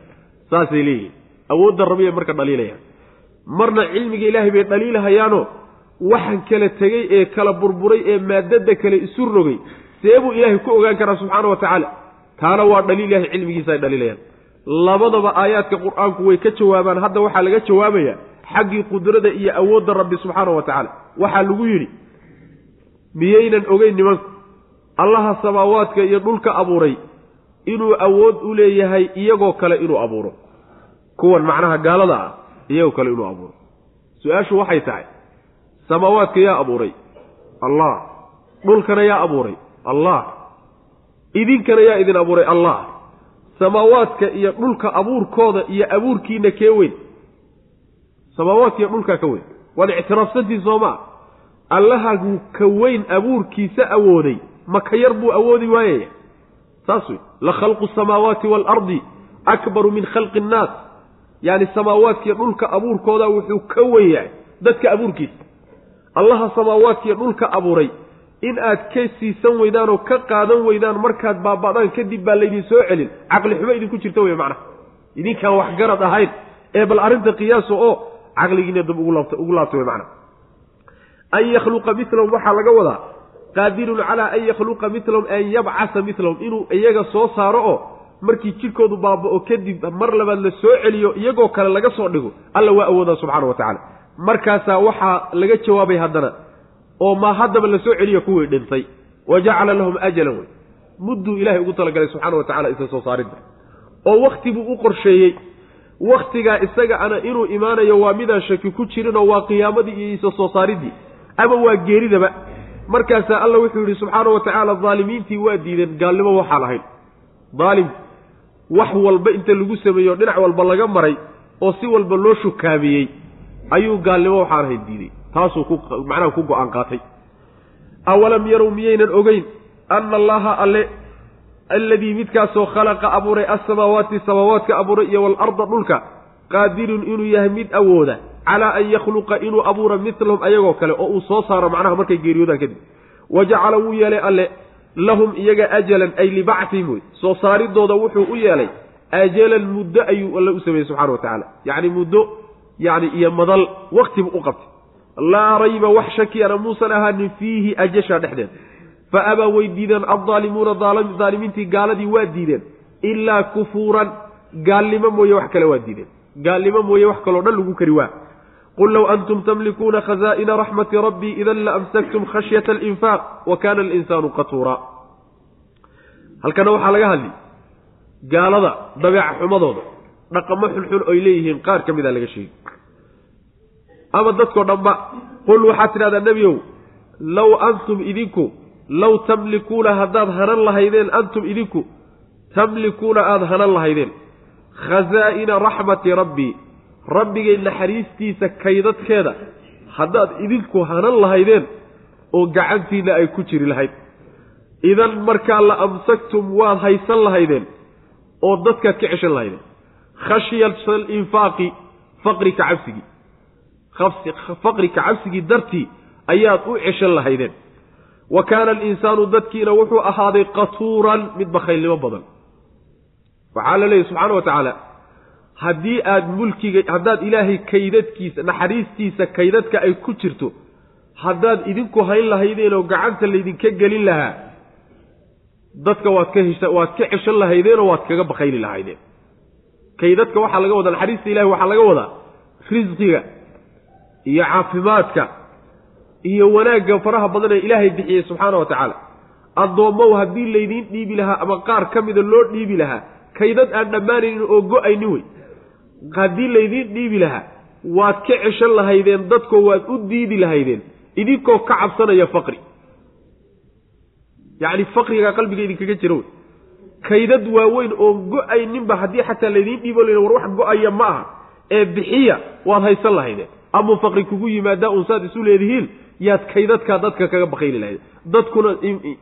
S1: Saasay leeyihiin awoodda rabiyay marka dhaliilayaan marna cilmiga ilaahay bay dhaliilahayaanoo waxan kala tegey ee kala burburay ee maadada kale isu rogay. See buu ilaahay ku ogaan karaa subxaana wa tacaala. Taana waa dhaliil ilahay cilmigiisa ay dhaliilayaan. Labadaba aayaadka qur'aanku way ka jawaabaan. Hadda waxaa laga jawaabayaa xaggii qudrada iyo awoodda rabbi subxaana wa tacaala. Waxaa lagu yidhi miyaynan ogeyn nimanku allaha samaawaadka iyo dhulka abuuray inuu awood u leeyahay iyagoo kale inuu abuuro kuwan macnaha gaalada ah iyagoo kale inuu abuuro. Su'aashu waxay tahay samaawaadka yaa abuuray allah. Dhulkana yaa abuuray allah. Idinkana yaa idin abuuray allah. Samaawaadka iyo dhulka abuurkooda iyo abuurkiina kee weyn? Samaawaadka iyo dhulkaa ka weyn. Waad ictiraafsantiin soomaa allahagu ka weyn abuurkiisa awooday ma ka yar buu awoodi waayaya saas wey la khalqu samaawaati waalardi akbaru min khalqi innaas yacni samaawaadkiiyo dhulka abuurkooda wuxuu ka weyn yahay dadka abuurkiisa. Allaha samaawaadkiiyo dhulka abuuray in aad ka siisan weydaan oo ka qaadan weydaan markaad baaba'daan kadib baa laydin soo celin. Caqli xumo idinku jirta wey macnaha. Idinkaan wax garad ahayn ee bal arrinta qiyaaso oo caqligiina laabta ugu laabta wey macnaha. An yakhluqa milahum waxaa laga wadaa qaadirun calaa an yakhluqa milahum an yabcasa milahum inuu iyaga soo saaro oo markii jidhkoodu baaba'o kadib mar labaad la soo celiyo iyagoo kale laga soo dhigo alla waa awoodaa subxaana wa tacaala. Markaasaa waxaa laga jawaabay haddana oo maa haddaba la soo celiya kuwii dhintay. Wa jacala lahum ajalan wey mudduu ilaahay ugu talagalay subxaana wa tacala isa soo saaridda oo wakti buu u qorsheeyey. Wakhtigaa isaga ana inuu imaanayo waa midaan shaki ku jirinoo waa qiyaamadii iyo isa soo saariddii ama waa geeridaba. Markaasaa alla wuxuu yidhi subxaana wa tacaala daalimiintii waa diideen gaalnimo waxaan ahayn daalimku wax walba inta lagu sameeyo dhinac walba laga maray oo si walba loo shukaamiyey ayuu gaalnimo waxaan ahayn diiday taasuu macnaha ku go'aan qaatay. Awalam yarow miyaynan ogeyn ana allaha alle alladii midkaasoo khalaqa abuuray alsamaawaati samaawaadka abuuray iyo waalarda dhulka qaadirun inuu yahay mid awooda calaa an yakhluqa inuu abuura milahum ayagoo kale oo uu soo saaro macnaha markay geeriyoodaan kadib. Wa jacala wuu yeelay alle lahum iyaga ajalan ay libactihim wey soo saaridooda wuxuu u yeelay ajalan muddo ayuu alle u sameeyey subxana wa tacaala. Yacni muddo yani iyo madal waktibu u qabtay. Laa rayba wax shakiyana muusan ahaanin fiihi ajasha dhexdeed. Fa abaa way diideen addaalimuuna daalimiintii gaaladii waa diideen. Ilaa kufuuran gaalnimo mooye wax kale waa diideen. Gaalnimo mooye wax kaloo dhan lagu kari waa qul low antum tamlikuuna khazaa'ina raxmati rabbii idan la amsaktum khashyata alinfaaq wa kaana alinsaanu qatuura halkana waxaa laga hadli gaalada dabeeca xumadooda dhaqamo xunxun oy leeyihiin qaar ka mida laga sheegi ama dadkoo dhanba qul waxaad tidhahdaa nebiyow low antum idinku low tamlikuuna haddaad hanan lahaydeen antum idinku tamlikuuna aada hanan lahaydeen khazaa'ina raxmati rabbii rabbigay naxariistiisa kaydadkeeda haddaad idinku hanan lahaydeen oo gacantiinna ay ku jiri lahayd. Idan markaa la amsaktum waad haysan lahaydeen oo dadkaad ka ceshan lahaydeen. Khashyata alinfaaqi faqri ka cabsigii faqri ka dartii ayaad u ceshan lahaydeen. Wa kaana alinsaanu dadkiina wuxuu ahaaday qatuuran mid bakhaylnimo badan. Waxaa la leeyahy subxaana wa tacaala haddii aad mulkiga haddaad ilaahay kaydadkiisa naxariistiisa kaydadka ay ku jirto haddaad idinku hayn lahaydeen oo gacanta laydinka gelin lahaa dadka waad ka hesha waad ka ceshan lahaydeenoo waad kaga bakayli lahaydeen. Kaydadka waxaa laga wadaa naxariista ilahi waxaa laga wadaa risqiga iyo caafimaadka iyo wanaagga faraha badan ee ilaahay bixiyey subxaana wa tacaala. Addoommow haddii laydiin dhiibi lahaa ama qaar ka mida loo dhiibi lahaa kaydad aan dhammaanaynin oo go'ayni wey haddii laydiin dhiibi lahaa waad ka ceshan lahaydeen dadkoo waad u diidi lahaydeen idinkoo ka cabsanaya faqri. Yacni faqrigaa qalbiga idinkaga jira wey. Kaydad waaweyn oo go'ayninba haddii xataa laydiin dhiibo la war wax go'aya ma aha. Ee bixiya waad haysan lahaydeen. Amuu faqri kugu yimaadaa uun saad isu leedihiin yaad kaydadkaa dadka kaga bakayli lahayd. Dadkuna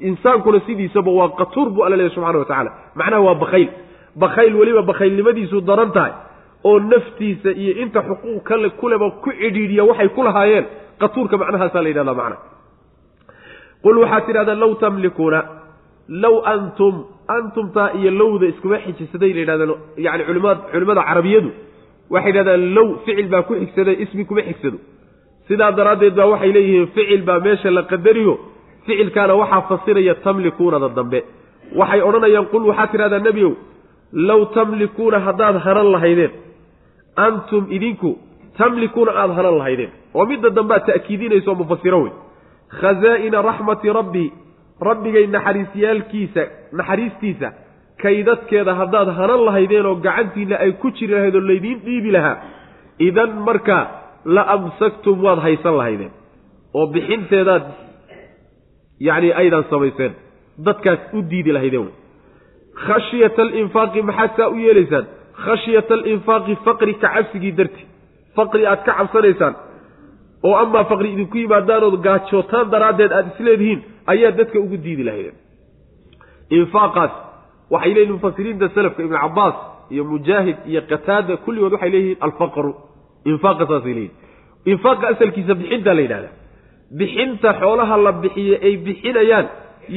S1: insaankuna sidiisaba waa qatuur buu alla leeyahy subxana wa tacaala. Macnaha waa bakayl bakayl weliba bakaylnimadiisu daran tahay oo naftiisa iyo inta xuquuq kale kuleba ku cidhiidhiya waxay ku lahaayeen. Qatuurka macnahaasaa la yidhahdaa macna. Qul waxaad tidhahdaa low tamlikuuna low antum antumtaa iyo lowda iskuma xijisaday la yidhahdaan yani culimad culimmada carabiyadu waxay yidhahdaan low ficil baa ku xigsaday ismi kuma xigsado sidaa daraaddeed baa waxay leeyihiin ficil baa meesha la qadariyo ficilkaana waxaa fasiraya tamlikuunada dambe. Waxay odhanayaan qul waxaad tidhahdaa nebiyow low tamlikuuna haddaad hanan lahaydeen antum idinku tamlikuuna aada hanan lahaydeen. Oo midda dambead ta'kiidinayso mufasiro wey khazaa'ina raxmati rabbii rabbigay naxariisyaalkiisa naxariistiisa kaydadkeeda haddaad hanan lahaydeen oo gacantiinna ay ku jiri lahayd oo laydiin dhiibi lahaa. Idan markaa la amsaktum waad haysan lahaydeen. Oo bixinteedaad yacni aydan samayseen. Dadkaas u diidi lahaydeen wey khashyata alinfaaqi maxaad saa u yeelaysaan khashyata alinfaaqi faqri ka cabsigii darti. Faqri aad ka cabsanaysaan. Oo amaa faqri idinku yimaadaanood gaajootaan daraaddeed aada isleedihiin ayaa dadka ugu diidi lahaydeen. Infaaqaas waxay leeyihiin mufasiriinta selafka ibnu cabaas iyo mujaahid iyo qataada kulligood waxay leeyihiin alfaqru. Infaaqa saasay leeyihiin infaaqa asalkiisa bixintaa la yidhahdaa bixinta xoolaha la bixiye ay bixinayaan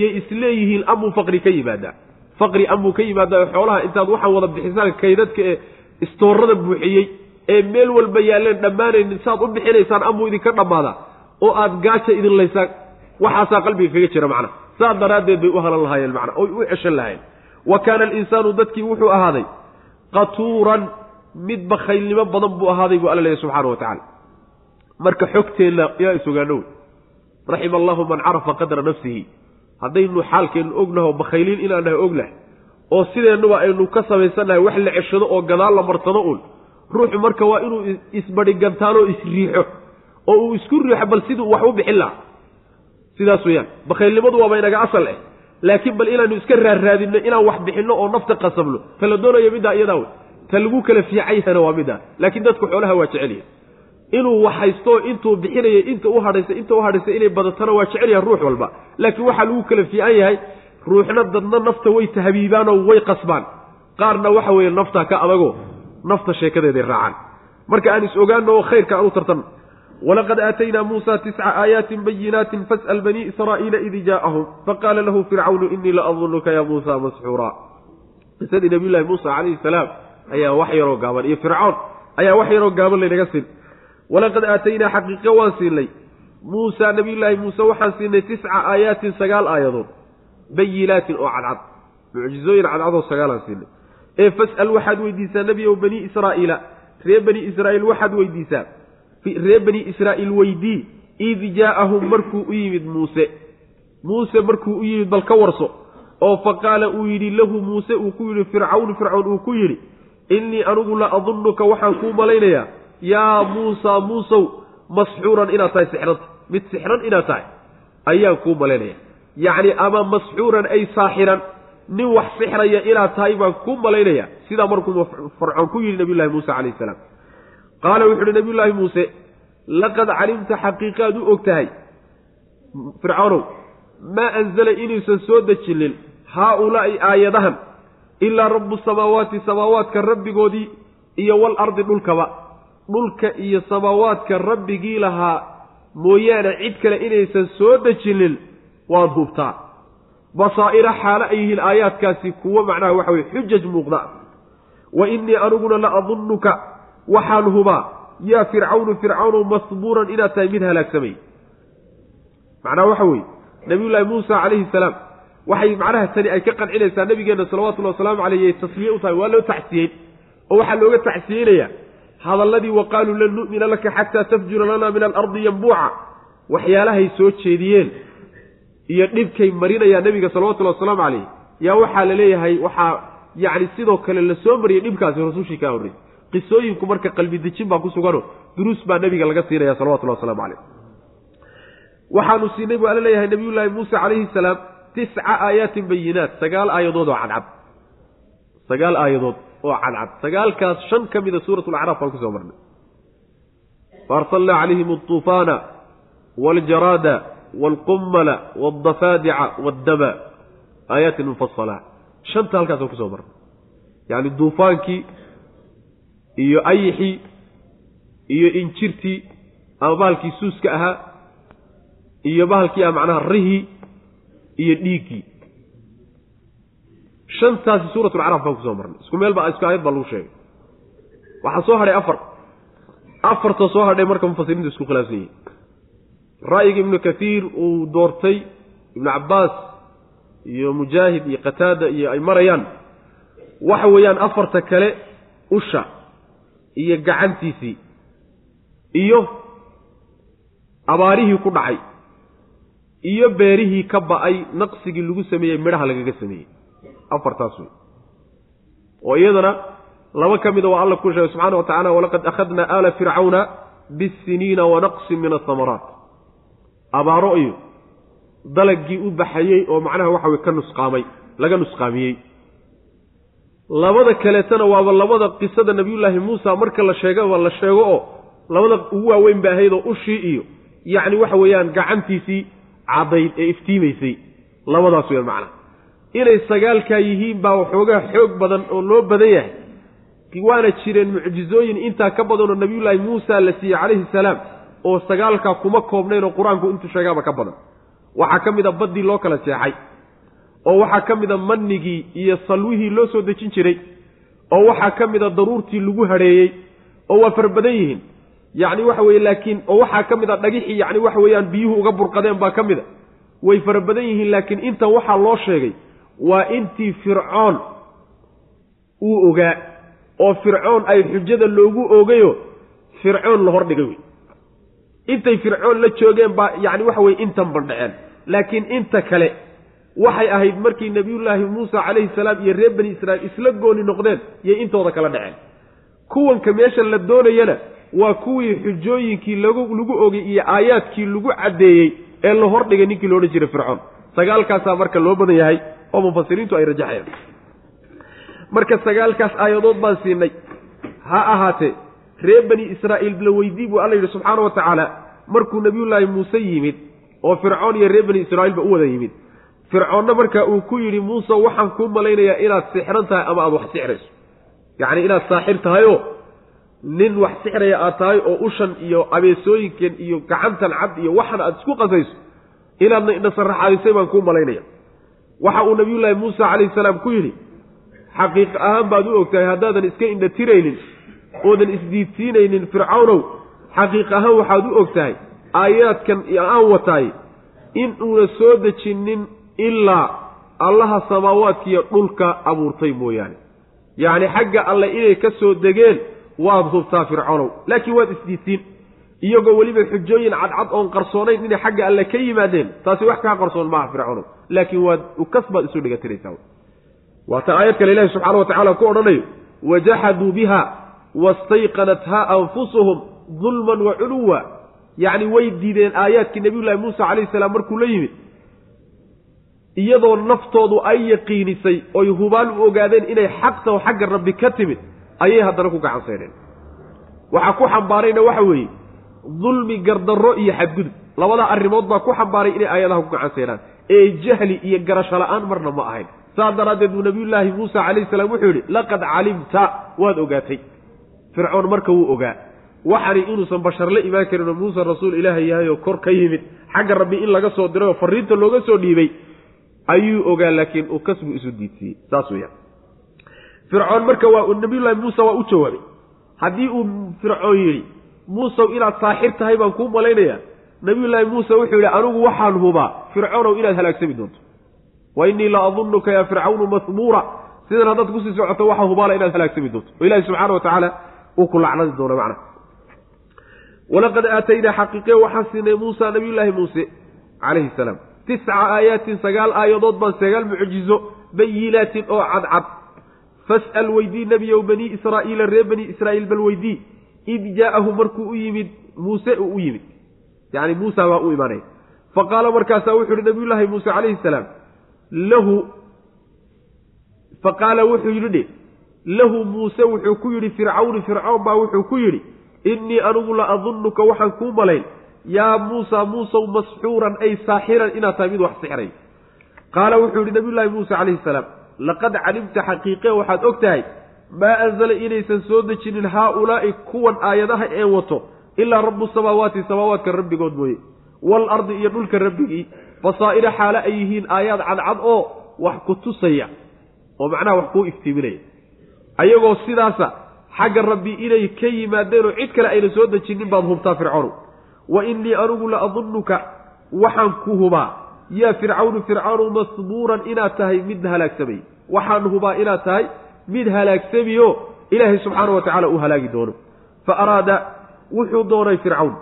S1: yay isleeyihiin amuu faqri ka yimaadaa faqri amuu ka yimaadaa xoolaha intaad waxaan wada bixisaan kaydadka ee istoorada buuxiyey ee meel walba yaalleen dhammaanaynin saad u bixinaysaan amuu idinka dhammaadaa oo aad gaaja idin laysaan. Waxaasaa qalbiga kaga jira macna. Saa daraaddeed bay u halan lahaayeen macna. Oy u ceshan lahayen wa kaana alinsaanu dadkii wuxuu ahaaday qatuuran mid bakhaylnimo badan buu ahaaday buu alla leeyahy subxaana wa tacala marka xogteenna yaa isogaano wey raxima allahu man carafa qadra nafsihi haddaynu xaalkeennu ognaho bakhaylin inaan nahay ognahay oo sideennuba aynu ka samaysannahay wax la ceshado oo gadaal la marsado uun ruuxu marka waa inuu isbadhigantaanoo isriixo oo uu isku riixo bal siduu wax u bixin lahaa. Sidaas weeyaan bakhaylnimadu waaba inaga asal eh laakiin bal inaanu iska raarraadinno inaan wax bixinno oo nafta qasabno ta la doonayo middaa iyadaa wey ta lagu kala fiican waa middaa laakiin dadku xoolaha waa jecelyahay inuu wax haysto intuu bixinaya inta u hadhaysay inta u hadhaysay inay badatana waa jecel yahay ruux walba. Laakiin waxaa lagu kala fiican yahay ruuxna dadna nafta way tahbiibaanoo way qasbaan. Qaarna waxa weeye naftaa ka adago nafta sheekadeeday raacaan. Marka aan is ogaano oo khayrka aan u tartanno walaqad aataynaa muusa tisca aayaatin bayinaatin fas'al banii israa'iila id jaa'ahum faqaala lahu fircawnu inii la adunuka ya muusa masxuuraa. Qisadii nabiyullahi muusa calayhi salaam ayaa wax yaroo gaaban iyo fircoon ayaa wax yaroo gaaban laynaga siin walaqad aataynaa xaqiiqo waan siinay. Muusa nabiyullaahi muuse waxaan siinay tisca aayaatin sagaal aayadood. Bayinaatin oo cadcad. Mucjizooyin cadcadoo sagaalaan siinay. Ee fas'al waxaad weydiisaa nebi ow banii israa'iila. Ree bani israa'iil waxaad weydiisaa ree bani israa'iil weydii id jaa'ahum markuu u yimid muuse. Muuse markuu u yimid bal ka warso oo fa qaala uu yidhi lahu muuse uu ku yidhi fircawnu fircown uu ku yidhi innii anugu la adunnuka waxaan kuu malaynayaa yaa muusaa muusow masxuuran inaad tahay sixranta mid sixran inaad tahay ayaan kuu malaynaya yacni ama masxuuran ay saaxiran nin wax sixraya inaad tahay baan kuu malaynaya sidaa markuu farcoon ku yidhi nabiyullahi muuse calayhi salaam. Qaala wuxu uhi nabiyullaahi muuse laqad calimta xaqiiqaad u og tahay fircoonow maa anzala inuusan soo dejinin haa-ulaa'i aayadahan ilaa rabbu samaawaati samaawaadka rabbigoodii iyo wal ardi dhulkaba dhulka iyo samaawaadka rabbigii lahaa mooyaane cid kale inaysan soo dejinin waad hubtaa. Basaa'ira xaalo ay yihiin aayaadkaasi kuwo macnaha waxa weye xujaj muuqda. Wa innii aniguna la adunnuka waxaan hubaa yaa fircawnu fircawnu masbuuran inaad tahay mid halaagsamay macnaha waxa weeye nabiyullaahi muusa calayhi salaam waxay macnaha tani ay ka qancinaysaa nabigeenna salawatullahi wasalaamu caleyh ay tasliye u tahay waa loo tacsiyeyn oo waxaa looga tacsiyeynayaa hadalladii wa qaaluu lan nu'mina laka xataa tafjura lana min alardi yambuuca waxyaalahay soo jeediyeen iyo dhibkay marinayaan nebiga salawatullahi wasalaamu caleyh yaa waxaa la leeyahay waxaa yacni sidoo kale la soo mariyay dhibkaasi rasuushii kaa horreysay qisooyinku marka qalbi dejin baa ku sugano duruus baa nebiga laga siinaya salawatullahi waslamu caleyh waxaanu siinay buu alla leeyahay nabiyullaahi muuse calayhi salaam tisca aayaatin bayinaat sagaal aayadood oo cadcad. Sagaal aayadood oo cadcad. Sagaalkaas shan ka mida suurat lacraaf baan ku soo marnay. Faarsalnaa calayhim altuufaana waljaraada waalqummala waldafaadica waaddama aayaatin mufasalaat shanta halkaasaan ku soo marnay. Yacni duufaankii iyo ayixii iyo injirtii ama bahalkii suuska ahaa iyo bahalkii ah macnaha rihii iyo dhiiggii shantaasi suuratu lcaraf baan ku soo marnay. Isku meel baa isku aayad baa lagu sheegay. Waxaa soo hadhay afar. Afarta soo hadhay marka mufasiriintu isku khilaafsan yihiin ra'yiga ibnu kathiir uu doortay ibnu cabbaas iyo mujaahid iyo qataada iyo ay marayaan waxa weeyaan afarta kale usha iyo gacantiisii iyo abaarihii ku dhacay iyo beerihii ka ba'ay naqsigii lagu sameeyey midhaha lagaga sameeyey afartaas wey. Oo iyadana laba ka mida waa alla ku sheegay subxana wa tacala walaqad akhadnaa aala fircawna bisiniina wanaqsin min asamaraat abaaro iyo dalagii u baxayey oo macnaha waxa weye ka nusqaamay laga nusqaamiyey. Labada kaleetana waaba labada qisada nabiyullaahi muusa marka la sheegaba la sheego oo labada ugu waaweyn ba ahayd oo ushii iyo yacni waxa weeyaan gacantiisii caddayd ee iftiimaysay. Labadaas weyaan macnaha inay sagaalkaa yihiin baa waxoogaa xoog badan oo loo badan yahay. Waana jireen mucjizooyin intaa ka badanoo nabiyullaahi muusa la siiyey calayhi salaam oo sagaalkaa kuma koobnayn oo qur'aanku intuu sheegaaba ka badan. Waxaa ka mid a baddii loo kala seexay oo waxaa ka mid a mannigii iyo salwihii loo soo dejin jiray oo waxaa ka mid a daruurtii lagu hadheeyey oo waa fara badan yihiin. Yacni waxa weye laakiin oo waxaa ka mid a dhagixii yacni waxa weeyaan biyuhu uga burqadeen baa ka mid a. Way fara badan yihiin laakiin intan waxaa loo sheegay waa intii fircoon uu ogaa oo fircoon ay xujada loogu ogayo fircoon la hordhigay wey intay fircoon la joogeen baa yacni waxa weye intan bandhaceen laakiin inta kale waxay ahayd markii nebiyullaahi muusa calayhi salaam iyo reer bani israa'iil isla gooni noqdeen iyo intooda kala dhaceen. Kuwanka meesha la doonayana waa kuwii xujooyinkii lagu lagu ogay iyo aayaadkii lagu caddeeyey ee la hordhigay ninkii loodhan jiray fircoon. Sagaalkaasaa marka loo badan yahay oo mufasiriintu ay rajaxayaan. Marka sagaalkaas aayadood baan siinay ha ahaatee reer bani israa'iil la weydii buu alla yidhi subxaana wa tacaala markuu nebiyullaahi muuse yimid oo fircoon iyo reer bani israa'iilba u wada yimid fircoonna markaa uu ku yidhi muuse waxaan kuu malaynayaa inaad sixran tahay ama aada wax sixrayso. Yacni inaad saaxir tahayoo nin wax sixraya aad tahay oo ushan iyo abeesooyinkan iyo gacantan cad iyo waxan aad isku qasayso inaadna indhasaraxaadisay baan kuu malaynaya waxa uu nabiyullaahi muuse calayhi salaam ku yidhi xaqiiq ahaan baad u ogtahay haddaadan iska indhatiraynin oodan isdiidsiinaynin fircawnow xaqiiq ahaan waxaad u ogtahay aayaadkan aan wataay in uuna soo dejinin ilaa allaha samaawaadkiiyo dhulka abuurtay mooyaane. Yacni xagga alle inay ka soo degeen waad hubtaa fircawnow laakiin waad isdiidsiin iyagoo weliba xujooyin cadcad oon qarsoonayn inay xagga alle ka yimaadeen taasi wax kaa qarsoon maaha fircawnow laakiin waad ukas baad isu dhigatiraysaa. Waata aayad kale ilahi subxaana wa tacala ku odhanayo wajaxaduu biha wastayqanatha anfusuhum dulman wa culuwa yacni way diideen aayaadkii nabiyullaahi muusa calayhi salaam markuu la yimid iyadoo naftoodu ay yaqiinisay oy hubaal u ogaadeen inay xaqtaho xagga rabbi ka timid ayay haddana ku gacan seedheen waxaa ku xambaarayna waxa weeye dulmi gardarro iyo xadgudub. Labadaa arrimood baa ku xambaaray inay aayadaha ku gacan seedhaan ee jahli iyo garasho la'aan marna ma ahayn. Saa daraaddeed buu nabiyullaahi muusa calayhi salaam wuxuu yidhi laqad calimta waad ogaatay. Fircoon marka wuu ogaa. Waxani inuusan bashar la imaan karin oo muuse rasuul ilaahay yahay oo kor ka yimid xagga rabbi in laga soo diray oo fariinta looga soo dhiibay ayuu ogaa laakiin uu kasbu isu diidsiiyey. Saas weyaan fircoon marka waa nabiyullaahi muuse waa u jawaabay. Haddii uu fircoon yidhi muusew inaad saaxir tahay baan kuu malaynayaa. Nabiyullaahi muuse wuxuu yidhi anigu waxaan hubaa fircoonow inaad halaagsami doonto. Wa innii la adunnuka yaa fircawnu mahmuura sidan haddaad ku sii socoto waxaa hubaala inaad halaagsami doonto. Oo ilahi subxaana wa tacaala uu ku lacnadi doono macna. Walaqad aataynaa xaqiiqe waxaan siinay muusa nabiyullaahi muuse calayhi salaam. Tisca aayaatin sagaal aayadood baan sagaal mucjizo bayinaatin oo cadcad. Fas'al weydii nebiyow banii israa'iila reer banii israa'iil bal weydii id jaa'ahu markuu u yimid muuse uu u yimid yacni muusa baa u imaanaya fa qaala markaasaa wuxuu yihi nabiyullaahi muuse calayhi salaam lahu fa qaala wuxuu yidhi lahu muuse wuxuu ku yidhi fircawni fircawn baa wuxuu ku yidhi innii anugu la adunnuka waxaan kuu malayn yaa muusa muusow masxuuran ay saaxiran inaad tahay mid wax sixray qaala wuxuu yidhi nabiyullaahi muuse calayhi salaam laqad calimta xaqiiqe waxaad og tahay maa anzala inaysan soo dejinin haa-ulaa'i kuwan aayadaha een wato ilaa rabbu samaawaati samaawaadka rabbigood mooye waalardi iyo dhulka rabbigii basaa'ira xaale ay yihiin aayaad cadcad oo wax ku tusaya oo macnaha wax kuu iftiiminaya. Ayagoo sidaasa xagga rabbi inay ka yimaadeen oo cid kale ayna soo dejinin baad hubtaa fircawnu wa innii anugu la adunnuka waxaan ku hubaa yaa fircawnu fircawnu masbuuran inaad tahay mid halaagsamay waxaan hubaa inaad tahay mid halaagsamiyo ilaahay subxaana wa tacaala uu halaagi doono. Fa araada wuxuu doonay fircawn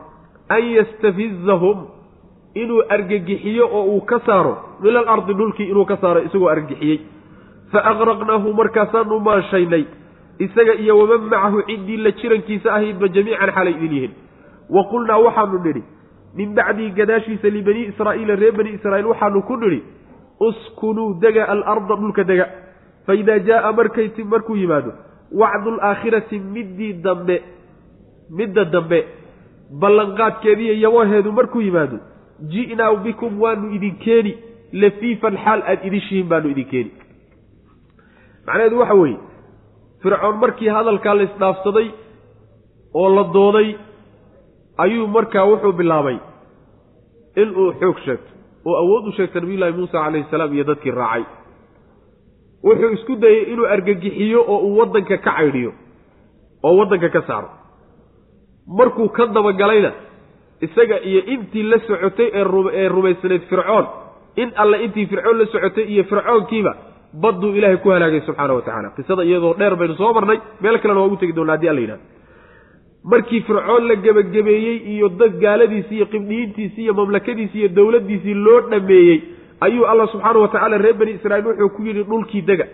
S1: an yastafizahum inuu argagixiyo oo uu ka saaro min alardi dhulkii inuu ka saaro isagoo argagixiyey. Fa aqraqnaahu markaasaanu maanshaynay isaga iyo waman macahu ciddii la jirankiisa ahaydba jamiican xalay idin yihiin. Wa qulnaa waxaanu nidhi min bacdii gadaashiisa libanii israa'iila reer bani israa'iil waxaanu ku nidhi uskunuu dega alarda dhulka dega fa idaa jaa'a markayti markuu yimaado wacdu alaakhirati middii dambe midda dambe ballanqaadkeediiyo yabaheedu markuu yimaado ji'naa bikum waanu idin keeni lafiifan xaal aad idishihiin baanu idin keeni macnaheedu waxa weeye fircoon markii hadalkaa la isdhaafsaday oo la dooday ayuu markaa wuxuu bilaabay inuu xoog sheegto oo awood u sheegta nabiyullaahi muusa calayhi salaam iyo dadkii raacay wuxuu isku dayey inuu argagixiyo oo uu waddanka ka caydhiyo oo waddanka ka saaro. Markuu ka dabagalayna isaga iyo intii la socotay ee rumaysnayd fircoon in alle intii fircoon la socotay iyo fircoonkiiba badduu ilaahay ku halaagay subxaana wa tacala qisada iyadoo dheer baynu soo marnay meel kalena waa ugu tegi doona haddi alla yidhahdo markii fircoon la gebagabeeyey iyo dad gaaladiisii iyo qibdhiyiintiisii iyo mamlakadiisii iyo dowladdiisii loo dhameeyey ayuu alla subxaana wa tacala reer bani israiil wuxuu ku yidhi dhulkii dega.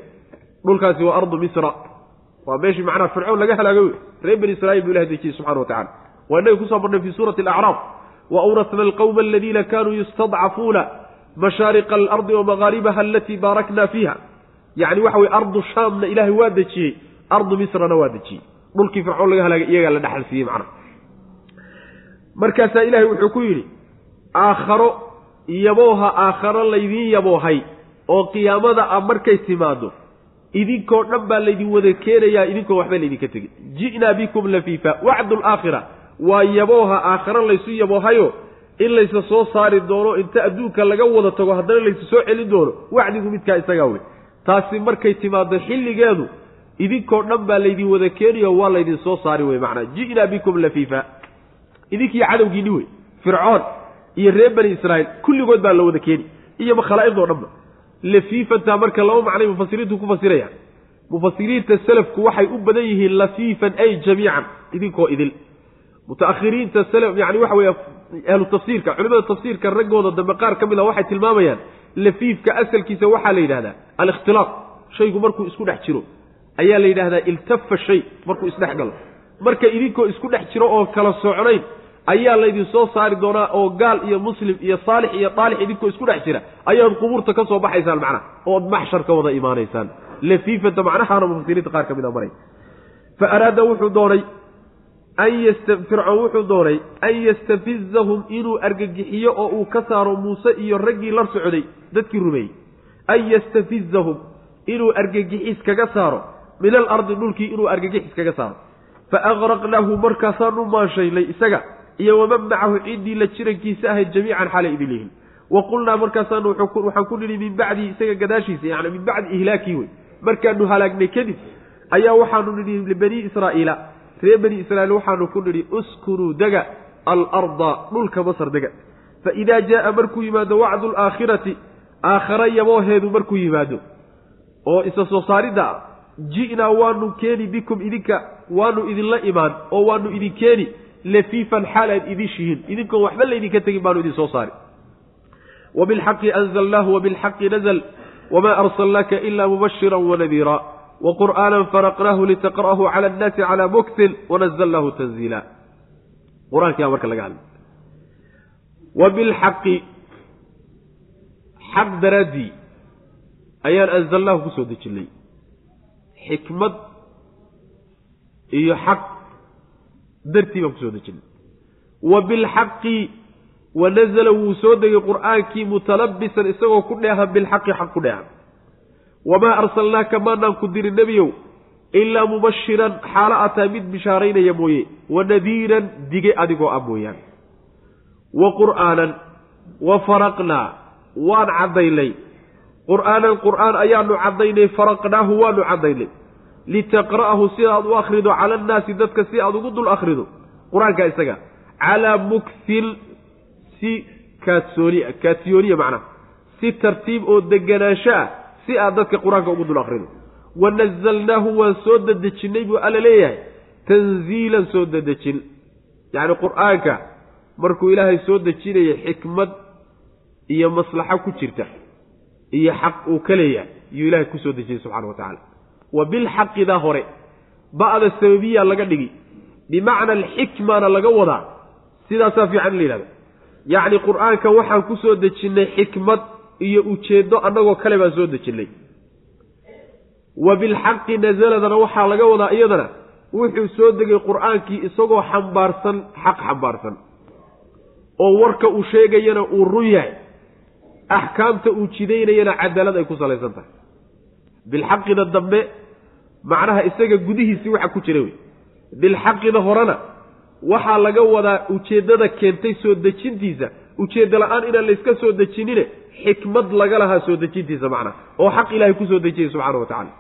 S1: Dhulkaasi waa ardu misra. Waa meeshii macnaha fircoon laga halaago reer bani israiil buu ilahay dejiyey subxana wa tacala waa innaga ku soo marnay fii suurati alacraaf wa awratna alqawma aladiina kanuu yustadcafuuna mashaariqa alardi wa magaaribaha alatii baarakna fiiha. Yacni waxa weye ardu shaamna ilaahay waa dejiyey ardu misrana waa dejiyey. Dhulkii fircoon laga halaagay iyagaa la dhexal siiyey macnaha. Markaasaa ilaahay wuxuu ku yidhi aakharo yabooha aakharo laydiin yaboohay oo qiyaamada ah markay timaado idinkoo dhan baa laydin wada keenayaa idinkoo waxba laydinka tegin ji'naa bikum lafiifa wacdu laakhira waa yabooha aakhare laysu yaboohayo in laysa soo saari doono inta adduunka laga wada tago haddana laysa soo celin doono. Wacdigu midkaa isagaa wey. Taasi markay timaado xilligeedu idinkoo dhan baa laydin wada keeniyo waa laydin soo saari wey macnaa. Ji'naa bikum lafiifa. Idinkii cadowgiinni wey. Fircoon iyo reer bani israa'iil kulligood baa la wada keeni iyo khalaa'iqdoo dhanba. Lafiifantaa marka laba macnay mufasiriintu ku fasirayaan mufasiriinta selafku waxay u badan yihiin lafiifan ay jamiican idinkoo idil. Mutaakhiriinta sl yani waxa weeye ahlu tafsiirka culimada tafsiirka raggooda dambe qaar ka mid a waxay tilmaamayaan lafiifka asalkiisa waxaa la yidhahdaa alikhtilaaq shaygu markuu isku dhex jiro ayaa la yidhahdaa iltafa shay markuu isdhex galo. Marka idinkoo isku dhex jiro oo kala socnayn ayaa laydin soo saari doonaa oo gaal iyo muslim iyo saalix iyo daalix idinkoo isku dhex jira ayaad qubuurta ka soo baxaysaan macnaha ood maxshar ka wada imaanaysaan. Lafiifanta macnahaana mufasiriinta qaar ka mid a maray. Fa araada wuxuu doonay fircoon wuxuu doonay an yastafizahum inuu argagixiyo oo uu ka saaro muuse iyo raggii la socday dadkii rumeeyey. An yastafizahum inuu argagixis kaga saaro min alardi dhulkii inuu argagixis kaga saaro. Fa aqraqnaahu markaasaanu maanshaynay isaga iyo waman macahu ciddii la jirankiisa ahayd jamiican xalay idin lihin wa qulnaa markaasaanu waxaan ku nidhi min bacdihi isaga gadaashiisa yani min bacdi ihlaakii wey markaanu halaagnay kadib ayaa waxaanu nidhi libanii israa'iila ree bani israa'iil waxaanu ku nidhi uskunuu dega alarda dhulka masar dega fa idaa jaaa markuu yimaado wacdu alaakhirati aakhara yabooheedu markuu yimaado oo isa soo saaridda ah ji'naa waanu keeni bikum idinka waanu idinla imaan oo waanu idin keeni lafiifan xaal aad idishihiin idinkoon waxba laydinka tegin baanu idin soo saari. Wa bilxaqi anzalnaahu wa bilxaqi nazl wamaa arsalnaaka ila mubashira wanadiira wa qur'aanan faraqnaahu litaqra'ahu cala annaasi calaa muktin wanazalnaahu tanziila. Qur'aankiyaa marka laga hadlay. Wa bilxaqi xaq daraaddii ayaan anzalnaahu ku soo dejinnay xikmad iyo xaq dartii baan ku soo dejinnay wa bilxaqi wa nazala wuu soo degay qur'aankii mutalabisan isagoo ku dheehan bilxaqi xaq ku dheehan. Wamaa arsalnaaka maanaan ku dirin nebiyow ilaa mubashiran xaalo ataa mid bishaaraynaya mooye wa nadiiran dige adigoo ah mooyaan wa qur'aanan wa faraqnaa waan caddaynay. Qur'aanan qur'aan ayaanu caddaynay faraqnaahu waanu caddaynay litaqra'ahu si aad u akhrido cala annaasi dadka si aad ugu dul akhrido qur'aanka isaga calaa muktin si kaadsooni kaadsiyooniya macnaha si tartiib oo deganaansho ah si aad dadka qur'aanka ugu dul akhrido wa nazalnaahu waan soo dedejinnay buu alla leeyahay tanziilan soo dedejin yacni qur'aanka markuu ilaahay soo dejinaya xikmad iyo maslaxo ku jirta iyo xaq uu ka leeyahay yuu ilahay ku soo dejiyey subxana wa tacaala wa bilxaqidaa hore. Ba'da sababiya laga dhigi. Bimacna alxikmana laga wadaa sidaasaa fiican in la yidhahdo. Yacni qur'aanka waxaan ku soo dejinnay xikmad iyo ujeeddo annagoo kale baan soo dejinnay. Wa bilxaqi nasaladana waxaa laga wadaa iyadana wuxuu soo degay qur'aankii isagoo xambaarsan xaq xambaarsan. Oo warka uu sheegayana uu run yahay. Axkaamta uu jidaynayana cadaalad ay ku salaysan tahay. Bilxaqida dambe macnaha isaga gudihiisii waxa ku jira wey. Bilxaqida horena waxaa laga wadaa ujeeddada keentay soo dejintiisa ujeeddo la'aan inaan layska soo dejinine xikmad laga lahaa soo dejintiisa macnaha oo xaq ilaahay ku soo dejiyay subxana wa tacala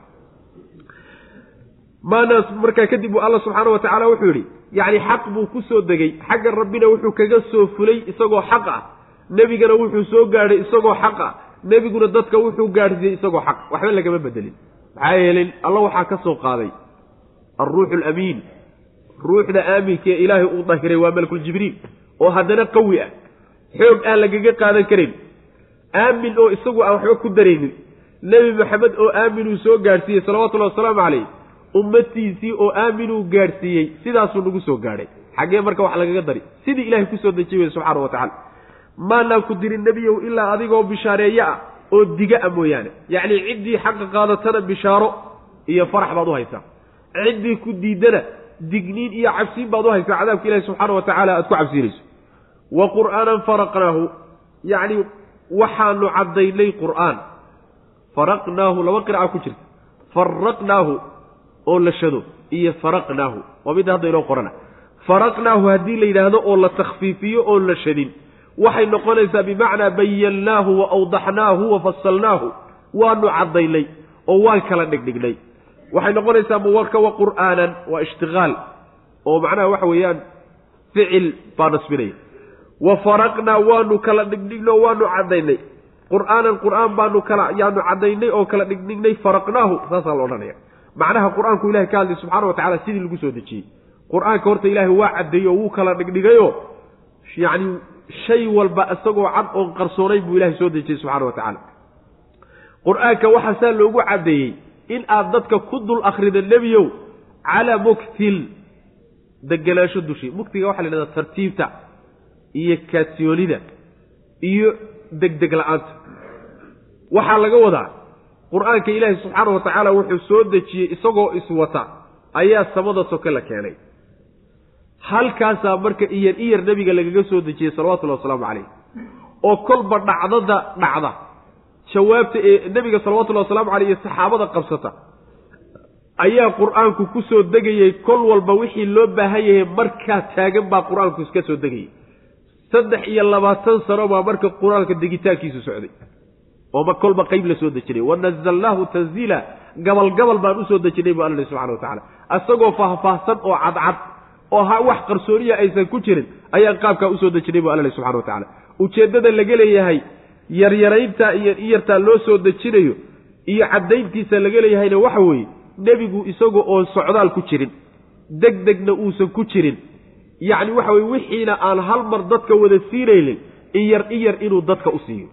S1: maanaas markaa kadib buu alla subxaana wa tacaala wuxuu yidhi yacni xaq buu ku soo degay xagga rabbina wuxuu kaga soo fulay isagoo xaq ah. Nebigana wuxuu soo gaadhay isagoo xaq ah. Nebiguna dadka wuxuu gaadhsiiyey isagoo xaq. Waxba lagama bedelin maxaa yeelay alla waxaa ka soo qaaday alruuxu alamiin ruuxda aaminka ee ilaahay uu dahiray waa malkuljibriil oo haddana qawi ah. Xoog aan lagaga qaadan karin. Aamin oo isagu aan waxba ku daraynin nebi maxamed oo aaminuu soo gaadhsiiyey salawatullahi wasalaamu calayh ummatiisii oo aaminuu gaadhsiiyey sidaasuu nagu soo gaadhay. Xaggee marka wax lagaga dari. Sidii ilahay ku soo dejiy wey subxaana wa tacala maanaan ku dirin nebiyow ilaa adigoo bishaareeye ah oo diga a mooyaane. Yacni ciddii xaqa qaadatana bishaaro iyo farax baad u haysaa. Ciddii ku diidana digniin iyo cabsiin baad u haysaa. Cadaabka ilahi subxaana wa tacaala aad ku cabsiinayso. Wa qur'aanan faraqnaahu. Yacni waxaanu caddaynay qur'aan. Faraqnaahu laba qiraca ku jirta. Faraqnaahu oo la shado iyo faraqnaahu. Waa midda hadda inoo qorana. Faraqnaahu haddii la yidhaahdo oo la takhfiifiyo oon la shadin waxay noqonaysaa bimacnaa bayannaahu wa awdaxnaahu wa fasalnaahu waanu caddaynay oo waan kala dhigdhignay. Waxay noqonaysaa muwarka wa qur'aanan waa ishtiqaal oo macnaha waxa weeyaan ficil baa nasbinaya wa faraqnaa waanu kala dhigdhignay oo waanu caddaynay. Qur'aanan qur'aan baanu kala yaanu caddaynay oo kala dhigdhignay faraqnaahu saasaa la odhanaya. Macnaha qur'aanku ilahay ka hadlay subxana wa tacala sidii lagu soo dejiyey. Qur'aanka horta ilaahay waa caddeeyey oo wuu kala dhigdhigayoo yacni shay walba isagoo cad oon qarsoonayn buu ilahay soo dejiyey subxana wa tacaala qur'aanka waxaa saa loogu caddeeyey in aad dadka ku dul akrida nebiyow calaa muktil degenaansho dushii muktiga waxa la yidhahdaa tartiibta iyo kaasiyoonida iyo degdeg la'aanta. Waxaa laga wadaa qur'aanka ilaahi subxaana wa tacaala wuxuu soo dejiyey isagoo iswata ayaa samada soke la keenay halkaasaa marka iyar iyar nebiga lagaga soo dejiyey salawatullahi wasalaamu calayh. oo kolba dhacdada dhacda. Jawaabta ee nebiga salawatullahi wasalaamu caleyh iyo saxaabada qabsata. Ayaa qur'aanku ku soo degayey kol walba wixii loo baahan yahay markaa taagan baa qur'aanku iska soo degayay. Saddex iyo labaatan sano baa marka qur'aanka degitaankiisu socday. Oo kolba qeyb la soo dejinay. Wanazalnaahu tanziila. Gabal gabal baan u soo dejinay bu alla subxana wa tacala isagoo faahfaahsan oo cadcad oo ha wax qarsooniya aysan ku jirin ayaan qaabkaa u soo dejinay bu alla subxana wa tacala ujeeddada laga leeyahay yaryaraynta iyo iyartaa loo soo dejinayo iyo caddayntiisa laga leeyahayna waxa weeye nebigu isaga oo socdaal ku jirin deg degna uusan ku jirin. Yacni waxa weye wixiina aan hal mar dadka wada siinaynin iyar iyar inuu dadka u siiyo.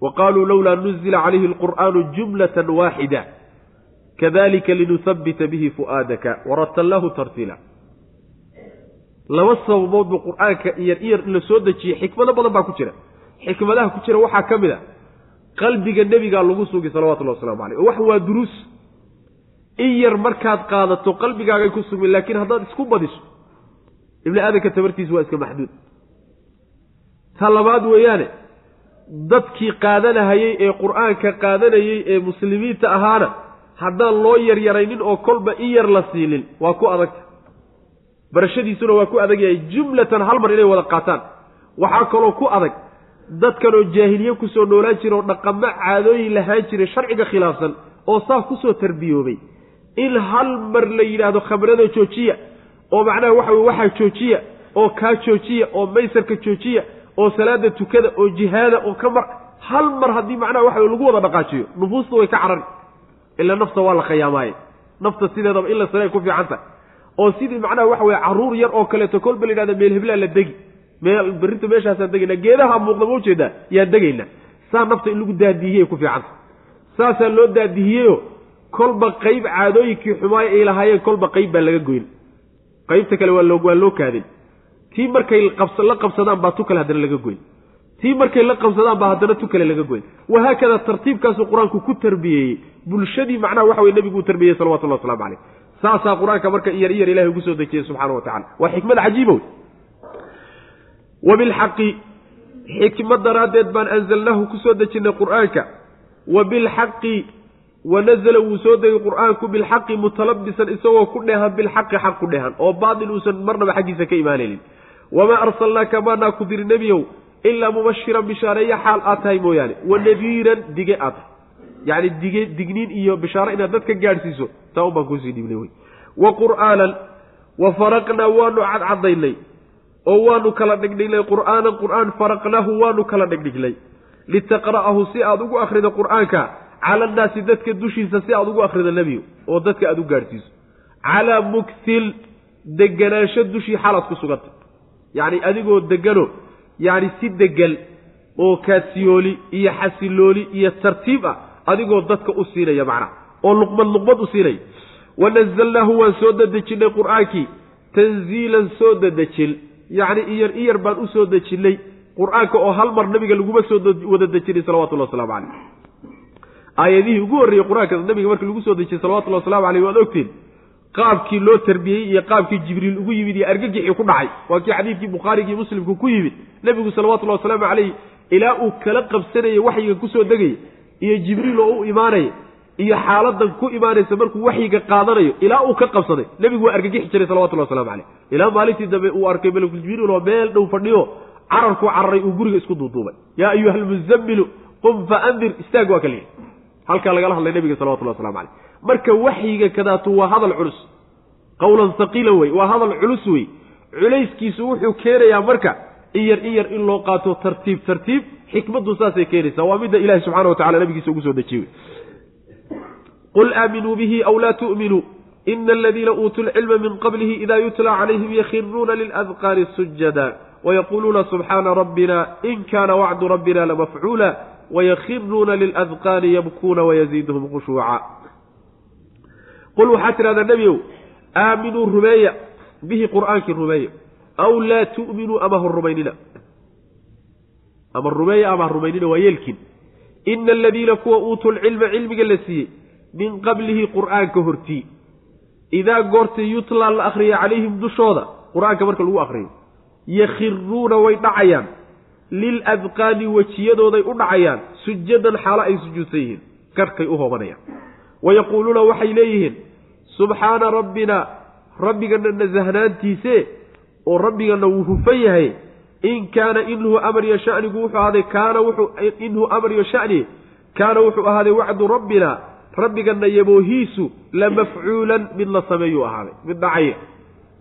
S1: Wa qaaluu lowlaa nuzila calayhi alqur'aanu jumlatan waaxida kadalika linuhabbita bihi fu'aadaka waratallahu tartiila laba sababood buu qur'aanka iyar iyar la soo dejiyey xikmado badan baa ku jira xikmadaha ku jira waxaa ka mid a qalbiga nebigaa lagu sugi salawatullahi waslamu caleyh oo wax waa duruus in yar markaad qaadato qalbigaagay ku sugmin laakiin haddaad isku badiso ibni aadanka tabartiisa waa iska maxduud ta labaad weeyaane dadkii qaadanahayey ee qur'aanka qaadanayey ee muslimiinta ahaana haddaan loo yaryaraynin oo kolba in yar la siinin waa ku adagta barashadiisuna waa ku adag yahay jumlatan hal mar inay wada qaataan. Waxaa kaloo ku adag dadkanoo jaahiliye ku soo noolaan jira oo dhaqamo caadooyin lahaan jiray sharciga khilaafsan oo saa ku soo tarbiyoobay. In hal mar la yidhaahdo khamrada joojiya oo macnaha waxa weye waxaa joojiya oo kaa joojiya oo maysarka joojiya oo salaada tukada oo jihaada oo ka mar hal mar haddii macnaha waxa lagu wada dhaqaajiyo nufuusta way ka carari ila nafta waa la khayaamaaye nafta sideedaba in la sare ay ku fiican tahay oo sidii macnaha waxa weye carruur yar oo kaleeto kolba la yidhahda meel heblaa la degi. Meel berrinta meeshaasaan degayna geedaha muuqda ma u jeedaa yaan degaynaa saa nafta in lagu daadihiyay ku fiicanta. Saasaa loo daadihiyeyo kolba qayb caadooyinkii xumaay ay lahaayeen kolba qayb baa laga goyn. Qaybta kale waa loo kaadin. Tii markay la qabsadaan baa tu kale haddana laga goyn tii markay la qabsadaan baa haddana tu kale laga goyn. Wahaakada tartiibkaasuu qur'aanku ku tarbiyeeyey bulshadii macnaha waxa weye nebigu u tarbiyeyey salawatullahi waslamu caleyh saasaa qur'aanka marka iyar iyar ilahay ugu soo dejiyey subxana wa tacala waa xikmad cajiiba wey wa bilxaqi xikmad daraaddeed baan anzalnaahu ku soo dejinnay qur'aanka. Wa bilxaqi wa nazala wuu soo degay qur'aanku bilxaqi mutalabisan isagoo ku dheehan bilxaqi xaq ku dheehan oo baatil uusan marnaba xaggiisa ka imaanaynin. Wamaa arsalnaaka maanaa ku diri nebiyow ilaa mubashiran bishaareeya xaal aad tahay mooyaane wa nadiiran dige aad tahay yacni dige digniin iyo bishaaro inaad dadka gaadhsiiso taa un baan kuusii dhiibnay wey wa qur'aanan wa faraqnaa waanu cadcadaynay oo waanu kala dhigdhignay qur'aanan qur'aan faraqnaahu waanu kala dhigdhignay litaqra'ahu si aad ugu akhrido qur'aanka cala annaasi dadka dushiisa si aad ugu akhrido nebiyo oo dadka aad u gaadhsiiso calaa muktil deganaansho dushii xaalaad ku sugantay yacni adigoo degano yacni si degan oo kaasiyooli iyo xasilooli iyo tartiib ah adigoo dadka u siinaya macnaha oo luqmad luqmad u siinaya. Wanazalnaahu waan soo dadejinnay qur'aankii tanziilan soo dadejin yacni iyar iyar baan u soo dejinnay qur'aanka oo hal mar nabiga laguma soo wada dejinay salawatullahi waslamu caleyh aayadihii ugu horreeyey qur'aanka nabiga markii lagu soo dejiyey salawatullahi waslamu caleyh waad ogtiin qaabkii loo tarbiyey iyo qaabkii jibriil ugu yimid iyo argagixii ku dhacay. Waa kii xadiidkii bukhaarigii muslimku ku yimid. Nebigu salawatullahi wasalaamu caleyh ilaa uu kala qabsanayay waxyiga ku soo degaya iyo jibriil oo u imaanaya iyo xaaladan ku imaanaysa markuu waxyiga qaadanayo ilaa uu ka qabsaday. Nebigu waa argagixi jiray salawatullahi waslamu caleyh ilaa maalintii dambe uu arkay malakuljibriil oo meel dhow fadhiyo cararkuu cararay uu guriga isku duuduubay. Yaa ayuha almuzammilu qum fa andir istaag waa ka lihi halkaa lagala hadlay nebiga salawatullahi waslamu caleyh. Marka waxyiga kadaatu waa hadal culus. Qawlan haqiila wey waa hadal culus wey. Culayskiisu wuxuu keenayaa marka in yar in yar in loo qaato tartiib tartiib xikmaddu saasay keenaysaa. Waa midda ilahi subxana wa tacala nabigiisa ugu soo dejiye. Qul aaminuu bihi aw laa tu'minuu ina aladiina uutuu lcilma min qablihi ida yutla calayhim yakhiruuna liladqaani sujada wayaquuluuna subxaana rabbina in kaana wacdu rabbina lamafcuula wayakhiruuna liladqaani yabkuuna wayaziiduhum khushuuca qul waxaad tidhahdaa nebiow aaminuu rumeeya bihi qur'aankii rumeeya aw laa tu'minuu ama ha rumaynina ama rumeeya ama ha rumaynina waa yeelkiin ina aladiina kuwa uutuu lcilma cilmiga la siiyey min qablihi qur'aanka hortii idaa goortii yutlaa la akhriya calayhim dushooda qur'aanka marka lagu akhriyo yakhiruuna way dhacayaan liladqaani wejiyadooday u dhacayaan sujadan xaalo ay sujuudsan yihiin garhkay u hoobanayaan. Wayaquuluuna waxay leeyihiin subxaana rabbina rabbigana nasahnaantiise oo rabbigana wuu hufan yahay in kaana inhu amriyo shanigu wuxuu ahaaday kaana wuxuu inhu amriyo shani kaana wuxuu ahaaday wacdu rabbina rabbigana yaboohiisu la mafcuulan mid la sameeyuu ahaaday mid dhacaya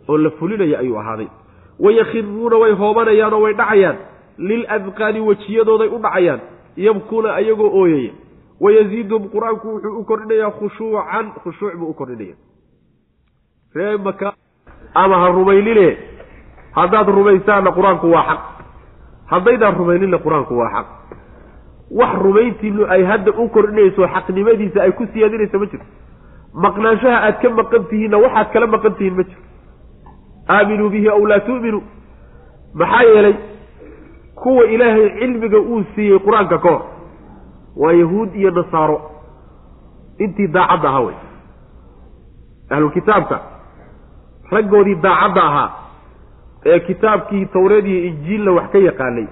S1: oo la fulinaya ayuu ahaaday. Wayakhiruuna way hoobanayaan oo way dhacayaan liladqaani wejiyadooday u dhacayaan yabkuuna ayagoo ooyaya. Wayaziiduhum qur'aanku wuxuu u kordhinayaa khushuucan khushuuc buu u kordhinaya ree maka ama ha rumaynine haddaad rumaysaanna qur'aanku waa xaq. Haddaydaan rumayninna qur'aanku waa xaq. Wax rumayntiinu ay hadda u kordhinayso xaqnimadiisa ay ku siyaadinayso ma jirto. Maqnaanshaha aad ka maqan tihiinna waxaad kala maqan tihiin ma jirto. Aaminuu bihi aw laa tu'minuu maxaa yeelay kuwa ilaahay cilmiga uu siiyey qur'aanka ka hor. Waa yahuud iyo nasaaro. Intii daacadda ahaa wey ahlulkitaabka raggoodii daacadda ahaa ee kitaabkii tawreed iyo injiilna wax ka yaqaanay.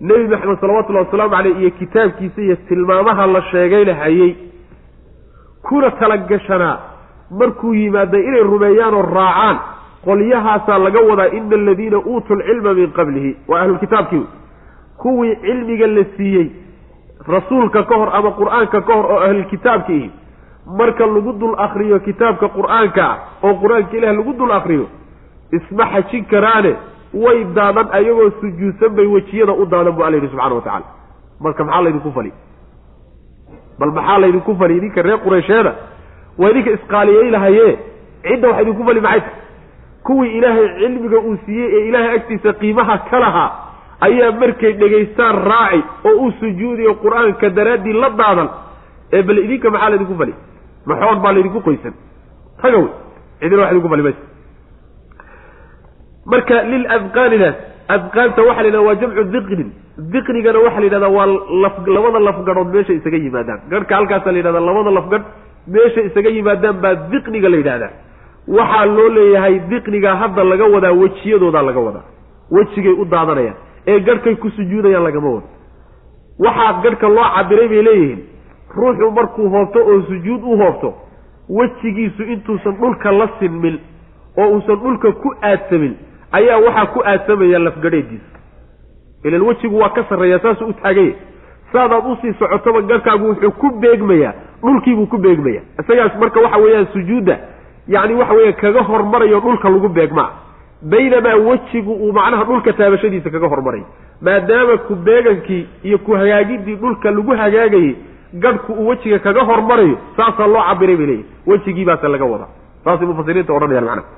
S1: Nebi maxamed salawatullahi wasalaamu caleyh iyo kitaabkiisa iyo tilmaamaha la sheegayna hayey kuna tala gashanaa markuu yimaaday inay rumeeyaan oo raacaan qolyahaasaa laga wadaa ina aladiina uutuu lcilma min qablihi waa ahlulkitaabkii kuwii cilmiga la siiyey rasuulka ka hor ama qur'aanka ka hor oo ahlulkitaabka ihi marka lagu dul akriyo kitaabka qur'aanka ah oo qur'aanka ilaah lagu dul akriyo isma xajin karaane way daadan ayagoo sujuudsan bay wejiyada u daadan bu alla yidhi subxana wa tacala marka maxaa laydinku fali bal maxaa laydinku fali idinka reer qureysheeda waa idinka isqaaliyey lahaye cidda wax idinku fali maxay tahay kuwii ilaahay cilmiga uu siiyey ee ilaahay agtiisa qiimaha ka lahaa ayaa markay dhegaystaan raaci oo u sujuudiyo qur'aanka daraaddii la daadan ee bal idinka maxaa laydinku fali? Maxoon baa laydinku qoysan. Taga wey cidina wax idinku fali maysa marka liladqaanina adqaanta waxa la yidhahda waa jamcu diqnin. Diqnigana waxaa la yidhahdaa waa laf labada lafgadhood meesha isaga yimaadaan. Garhka halkaasa la yidhahdaa labada lafgadh meesha isaga yimaadaan baa diqniga la yidhahdaa waxaa loo leeyahay diqniga hadda laga wadaa wejiyadoodaa laga wadaa. Wejigay u daadanayaan. Ee garhkay ku sujuudayaan lagama wado. Waxaa garhka loo cabiray bay leeyihiin. Ruuxu markuu hoobto oo sujuud u hoobto wejigiisu intuusan dhulka la sinmin oo uusan dhulka ku aadsamin ayaa waxaa ku aadsamaya lafgadheediisa ilan wejigu waa ka sarreeya saasuu u taaganya saadaad u sii socotoba garkaagu wuxuu ku beegmayaa dhulkiibuu ku beegmaya. Isagaas marka waxa weeyaan sujuudda yacni waxa weeyaan kaga hormarayo dhulka lagu beegmaa baynamaa wejigu uu macnaha dhulka taabashadiisa kaga hormarayo maadaama ku beegankii iyo ku hagaagidii dhulka lagu hagaagayey gadhku uu wejiga kaga hormarayo saasaa loo cabiray bay leeyihi wejigiibaasa laga wadaa. Saasay mufasiriinta odhanayaan macnaha.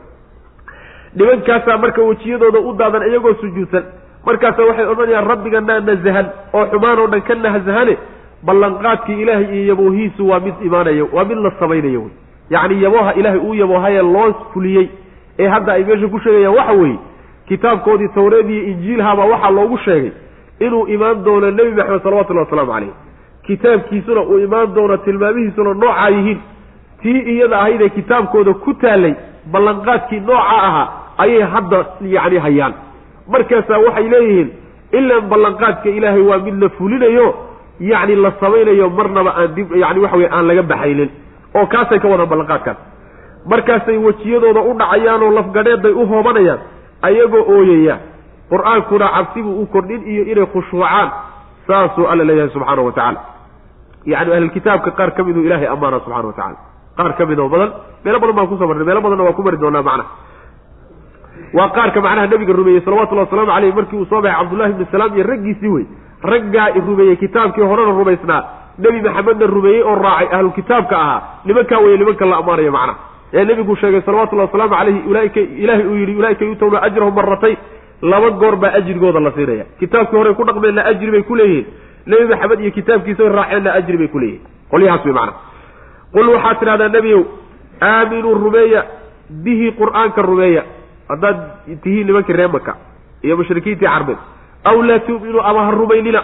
S1: Nimankaasaa marka wejiyadooda u daadan iyagoo sujuudsan markaasa waxay odhanayaan rabbiganaa nasahan oo xumaan oo dhan ka nahsahane ballanqaadkii ilaahay iyo yaboohiisu waa mid imaanaya waa mid la samaynayo wey yacni yabooha ilaahay uu yaboohaye loo fuliyey ee hadda ay meesha ku sheegayaan waxa weeye kitaabkoodii tawreed iyo injiilhabaa waxaa loogu sheegay inuu imaan doono nebi maxamed salawatullahi wasalaamu caleyh kitaabkiisuna uu imaan doono tilmaamihiisuna noocaa yihiin. Tii iyada ahaydee kitaabkooda ku taallay ballanqaadkii nooca ahaa ayay hadda yacni hayaan. Markaasaa waxay leeyihiin ilaan ballanqaadka ilaahay waa mid la fulinayo yacni la samaynayo marnaba aan dib yani waxa weye aan laga baxaynin oo kaasay ka wadaan ballanqaadkaas markaasay wejiyadooda u dhacayaan oo lafgadheedbay u hoobanayaan ayagoo ooyaya qur'aankuna cabsibuu u kordhin iyo inay khushuucaan saasuu alla leeyahay subxaana wa tacaala. Yacni ahlulkitaabka qaar ka miduu ilaahay ammaana subxana wa tacala qaar ka mid oo badan meelo badan baan ku soo marnay meelo badanna waa ku mari doonaa macnaha waa qaarka macnaha nabiga rumeeyey salawatullahi wasalaamu caleyh markii uu soo baxay cabdullahi ibnu salaam iyo raggiisii wey raggaa rumeeyey kitaabkii horena rumaysnaa nebi maxamedna rumeeyey oo raacay ahlulkitaabka ahaa. Nimankaa weye nimanka la ammaanayo macnaha ee nebigu sheegay salawatullahi wasalaamu caleyhi ulaaika ilaahay uu yidhi ulaaika yutawna ajrahum maratayn laba goor baa ajrigooda la siinaya. Kitaabkii horey ku dhaqmeenna ajri bay ku leeyihiin. Nebi maxamed iyo kitaabkiisa raaceenna ajri bay ku leeyihiin. Qolyahaas wey macnaha qul waxaad tidhahdaa nebiyow aaminuu rumeeya bihi qur'aanka rumeeya. Haddaad tihiin nimankii ree maka iyo mushrikiintii carbeed aw laa tu'minuu ama ha rumaynina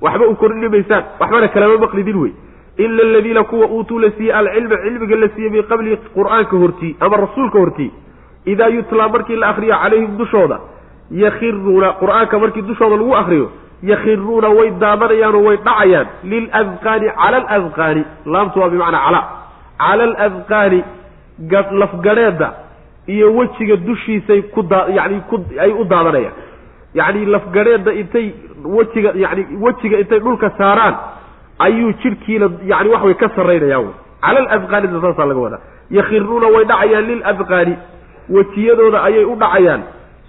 S1: waxba u kordhini maysaan waxbana kalama maqlidin wey ila aladiina kuwa uutuu la siiyey alcilma cilmiga la siiyey min qabli qur'aanka hortii ama rasuulka hortii idaa yutlaa markii la akriyo calayhim dushooda yakhiruuna qur'aanka markii dushooda lagu akriyo yakhiruuna way daadanayaanoo way dhacayaan. Liladqaani cala aladqaani laamtu waa bimacnaa cala. Cala aladqaani lafgadheeda iyo wejiga dushiisay ku daa yani ku ay u daadanayaan yacni lafgadheeda intay wejiga yani wejiga intay dhulka saaraan ayuu jidhkiina yani wax way ka sarraynayaan wy cala aladqaanida saasaa laga wadaa. Yakhiruuna way dhacayaan liladqaani wejiyadooda ayay u dhacayaan.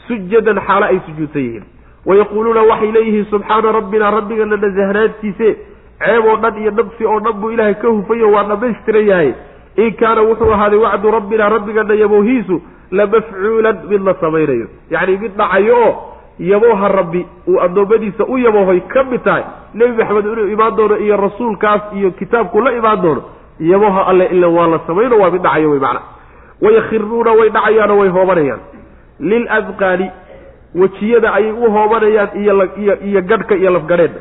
S1: Sujadan xaalo ay sujuudsan yihiin. Wayaquuluuna waxay leeyihiin subxaana rabbina rabbigana nasahnaantiise ceeb oo dhan iyo nabsi oo dhan buu ilaahay ka hufayo waa dhamaystiran yahay in kaana wuxuu ahaaday wacdu rabbina rabbigana yabowhiisu la mafcuulan mid la samaynayo. Yacni mid dhacayo oo yabooha rabbi uu addoommadiisa u yaboohay ka mid tahay. Nebi maxamed inuu imaan doono iyo rasuulkaas iyo kitaabku la imaan doono. Yabooha alle ila waa la samayno waa mid dhacayo wey macna. Wayakhiruuna way dhacayaanoo way hoobanayaan. Liladqaani wejiyada ayay u hoobanayaan iyo iyo gadhka iyo lafgadheedha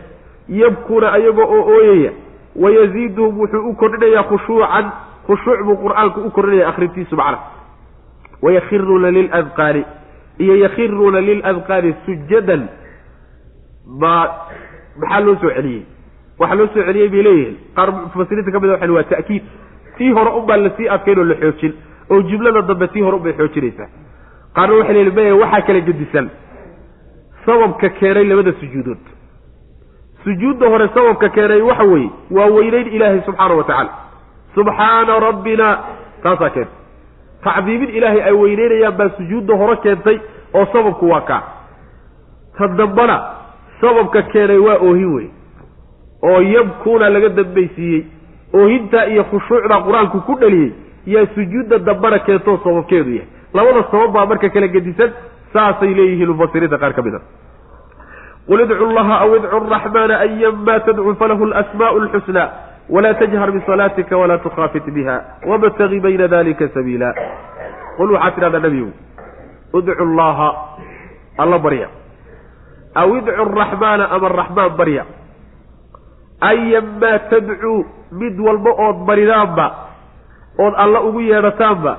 S1: yabkuuna ayagoo oo ooyaya. Wayaziiduhum wuxuu u kordhinayaa khushuucan. Khushuuc buu qur'aanku u kordhinaya akhrintiisu macna. Wayakhiruuna liladqaani iyo yakhiruuna liladqaani sujadan. Baa maxaa loo soo celiyey? Waxaa loo soo celiyey bay leeyihiin. Qaar mufasiriinta ka mid a waxan waa ta'kiid. Tii hore unbaa la sii adkayn oo la xoojin. Oo jumlada dambe tii hore unbay xoojinaysaa. Qaarna waxay leeyihiin maya waxaa kala gedisan. Sababka keenay labada sujuudood. Sujuudda hore sababka keenay waxa weeye waa weynayn ilaahay subxaana wa tacaala subxaana rabbina taasaa keentay tacdiimin ilaahay ay weyneynayaan baa sujuudda hore keentay oo sababku waa kaa. Ta dambana sababka keenay waa oohin wey oo yabkuuna laga dambaysiiyey oohintaa iyo khushuucdaa qur'aanku ku dhaliyey yaa sujuudda dambana keentoo sababkeedu yahay. Labada sabab baa marka kala gedisan saasay leeyihiin mufasiriinta qaar ka mid a qul idcu llaha aw idcu araxmaana ayama tadcu falahu alasmaa'u alxusnaa walaa tajhar bisalaatika walaa tukhaafit biha wabtagi bayna dalika sabiila qul waxaad tidhahdaa nebigu idcu llaha alla barya aw idcu araxmaana ama araxmaan barya ayamaa tadcuu mid walba ood baridaanba ood alla ugu yeedhataanba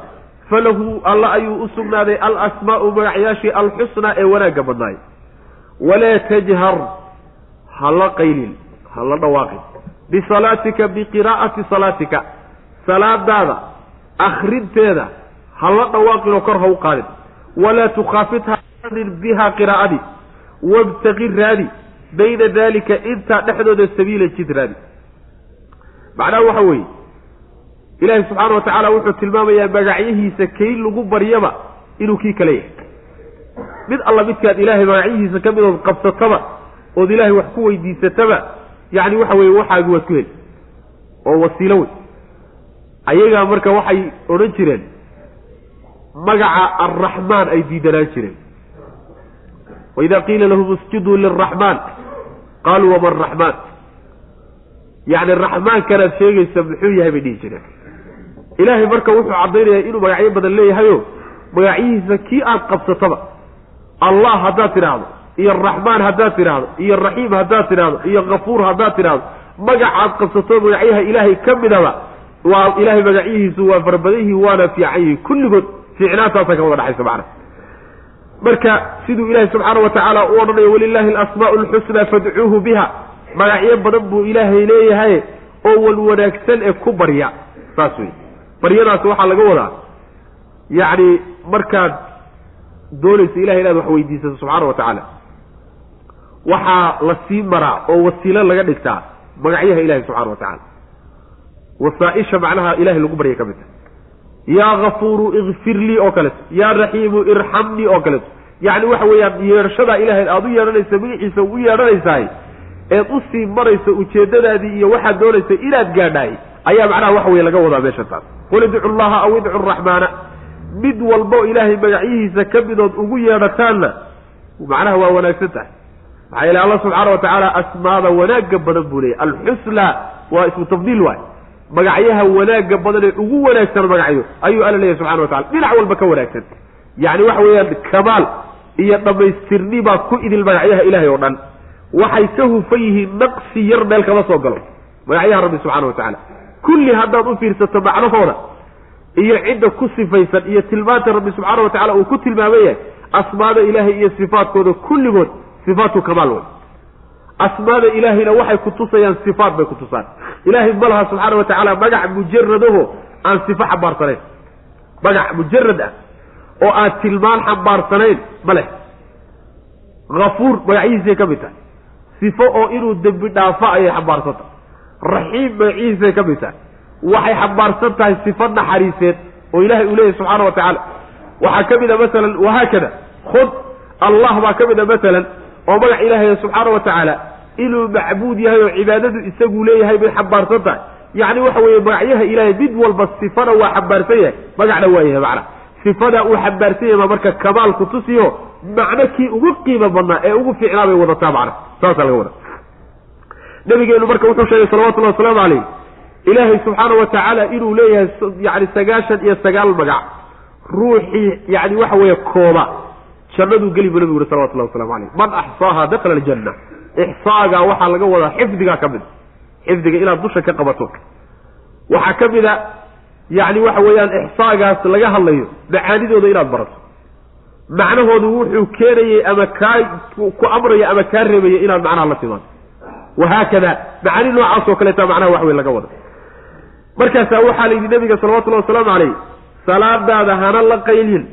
S1: falahu alla ayuu u sugnaaday alasmaa'u magacyaashii alxusnaa ee wanaagga badnaay walaa tajhar hala qaylin hala dhawaaqin bisalaatika biqiraa'ati salaatika salaadaada akrinteeda hala dhawaaqinoo kor ha u qaadin walaa tukhaafitha bihaa qiraa'adii wabtaqi raadi bayna daalika intaa dhexdooda sabiila jid raadi macnaha waxa weeye ilaahi subxaana wa tacaala wuxuu tilmaamayaa magacyihiisa kay lagu baryaba inuu kii kale yahay mid alla midkaad ilaahay magacyihiisa ka midood qabsataba ood ilaahay wax ku weydiisataba yacni waxa weeye waxaagi waad ku heli oo wasiilo wey ayagaa marka waxay odhan jireen magaca arraxmaan ay diidanaan jireen. Waida qiila lahum isjuduu liraxmaan qaaluu wama araxmaan yacni raxmaankanaad sheegaysa muxuu yahay bay dhihi jireen. Ilaahay marka wuxuu caddaynayaa inuu magacyo badan leeyahayo magacyihiisa kii aad qabsataba allah haddaad tidhaahdo iyo raxmaan haddaad tidhaahdo iyo raxiim haddaad tidhaahdo iyo kafuur haddaad tidhaahdo magacaad qabsato magacyaha ilaahay ka midaba waa ilaahay magacyihiisu waa farabadan yihiin waana fiican yihiin kulligood fiicnaantaasa ka wada dhexaysa macna. Marka siduu ilaahay subxaana wa tacaala u odhanayo walilaahi alasmaa'u alxusnaa fadcuuhu biha. Magacyo badan buu ilaahay leeyahay oo wan wanaagsan ee ku barya. Saas wey baryadaas waxaa laga wadaa yacni markaad doonaysa ilahay inaad wax weydiisato subxaana wa tacaala waxaa la sii maraa oo wasiilo laga dhigtaa magacyaha ilahay subxana wa tacaala. Wasaaisha macnaha ilahay lagu baryay ka mid tahay yaa kafuuru ikfir lii oo kaleeto yaa raxiimu irxamnii oo kaleeto yacni waxa weeyaan yeedhashadaa ilahay aada u yeedhanaysa magaciisa u yeedhanaysaay eed u sii marayso ujeedadaadii iyo waxaad doonaysa inaad gaadhaay ayaa macnaha waxa weye laga wadaa meesha taas. Qul idcu llaha aw idcu raxmaana mid walbo ilaahay magacyihiisa ka midood ugu yeedhataanna macnaha waa wanaagsan tahay maxaa yeele allah subxaana wa tacaala asmaada wanaagga badan buu leeyay alxusnaa waa ismu tafdiil waay. Magacyaha wanaagga badan ee ugu wanaagsan magacyo ayuu alla leeyahy subxana wa tacala dhinac walba ka wanaagsan. Yacni waxa weeyaan kamaal iyo dhammaystirni baa ku idil magacyaha ilahay oo dhan. Waxay ka hufan yihiin naqsi yar meel kama soo galo. Magacyaha rabbi subxana wa tacaala kulli haddaad u fiirsato macnahooda iyo cidda ku sifaysan iyo tilmaanta rabbi subxaana wa tacala uu ku tilmaaman yahay asmaada ilaahay iyo sifaatkooda kulligood sifaatu kamaal wey asmaada ilaahayna waxay kutusayaan sifaat bay kutusaan ilaahay ma laha subxaana wa tacaala magac mujaradaho aan sifo xambaarsanayn magac mujarad ah oo aan tilmaan xambaarsanayn ma leh. Hafuur magacyihiisay ka mid tahay. Sifo oo inuu dembi dhaafo ayay xambaarsan tahay raxiim magacihiisay ka mid tahay. Waxay xambaarsan tahay sifo naxariiseed oo ilaahay uu leeyahy subxaana wa tacaala waxaa ka mid a masalan wahaakada khud allah baa ka mid a masalan oo magac ilaahay subxaana wa tacaala inuu macbuud yahay oo cibaadadu isagu leeyahay bay xambaarsan tahay. Yacni waxa weeye magacyaha ilaahay mid walba sifana waa xambaarsan yahay. Magacna waa yahay macna. Sifadaa uu xambaarsan yahay baa marka kamaal ku tusiyo macno kii ugu qiimo badnaa ee ugu fiicnaa bay wadataa macna. Saasaa laga wada nabigeenu marka wuxuu sheegay salawatullahi wasalaamu calayh ilaahay subxaana wa tacaala inuu leeyahay yani sagaashan iyo sagaal magac. Ruuxii yani waxa weeye kooba jannaduu geli buu nabigu yuri salawatullahi waslamu calayh. Man axsaaha dakhala aljanna. Ixsaagaa waxaa laga wadaa xifdigaa ka mid. Xifdiga inaad dusha ka qabato. Waxaa ka mid a yacni waxa weeyaan ixsaagaas laga hadlayo macaanidooda inaad barato. Macnahoodu wuxuu keenayey ama kaa ku amraya ama kaa reebaya inaad macnaha la timaado. Wahaakada macaani noocaas oo kaleeta macnaha wax wey laga wada markaasaa waxaa la yidhi nabiga salawatullahi wasalaamu calayh salaadaada hana la qaylin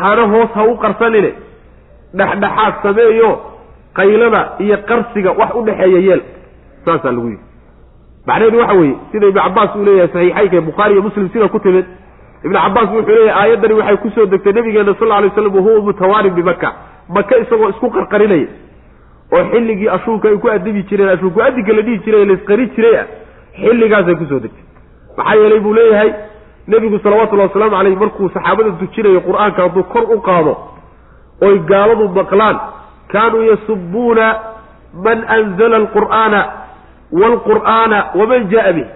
S1: hana hoos ha u qarsanine. Dhexdhexaad sameeyo qaylada iyo qarsiga wax u dhexeeya yeel. Saasaa lagu yidhi. Macnaheedu waxa weeye sida ibnu cabaas uu leeyahay saxiixaynka bukhaari iyo muslim sida ku timid. Ibnu cabaas wuxuu leeyahay aayaddani waxay ku soo degtay nabigeena sal lla lay slam wahuwa mutawaarin bimaka maka isagoo isku qarqarinaya. Oo xilligii ashuunka ay ku adibi jireen ashuunku adinka la dhihi jiray laisqari jiray ah xilligaasay ku soo degtay. Maxaa yeelay buu leeyahay nebigu salawatullahi wasalaamu caleyh markuu saxaabada tujinayo qur'aanka hadduu kor u qaado oy gaaladu maqlaan kaanuu yasubuuna man anzala alqur'aana waalqur'aana waman jaa bih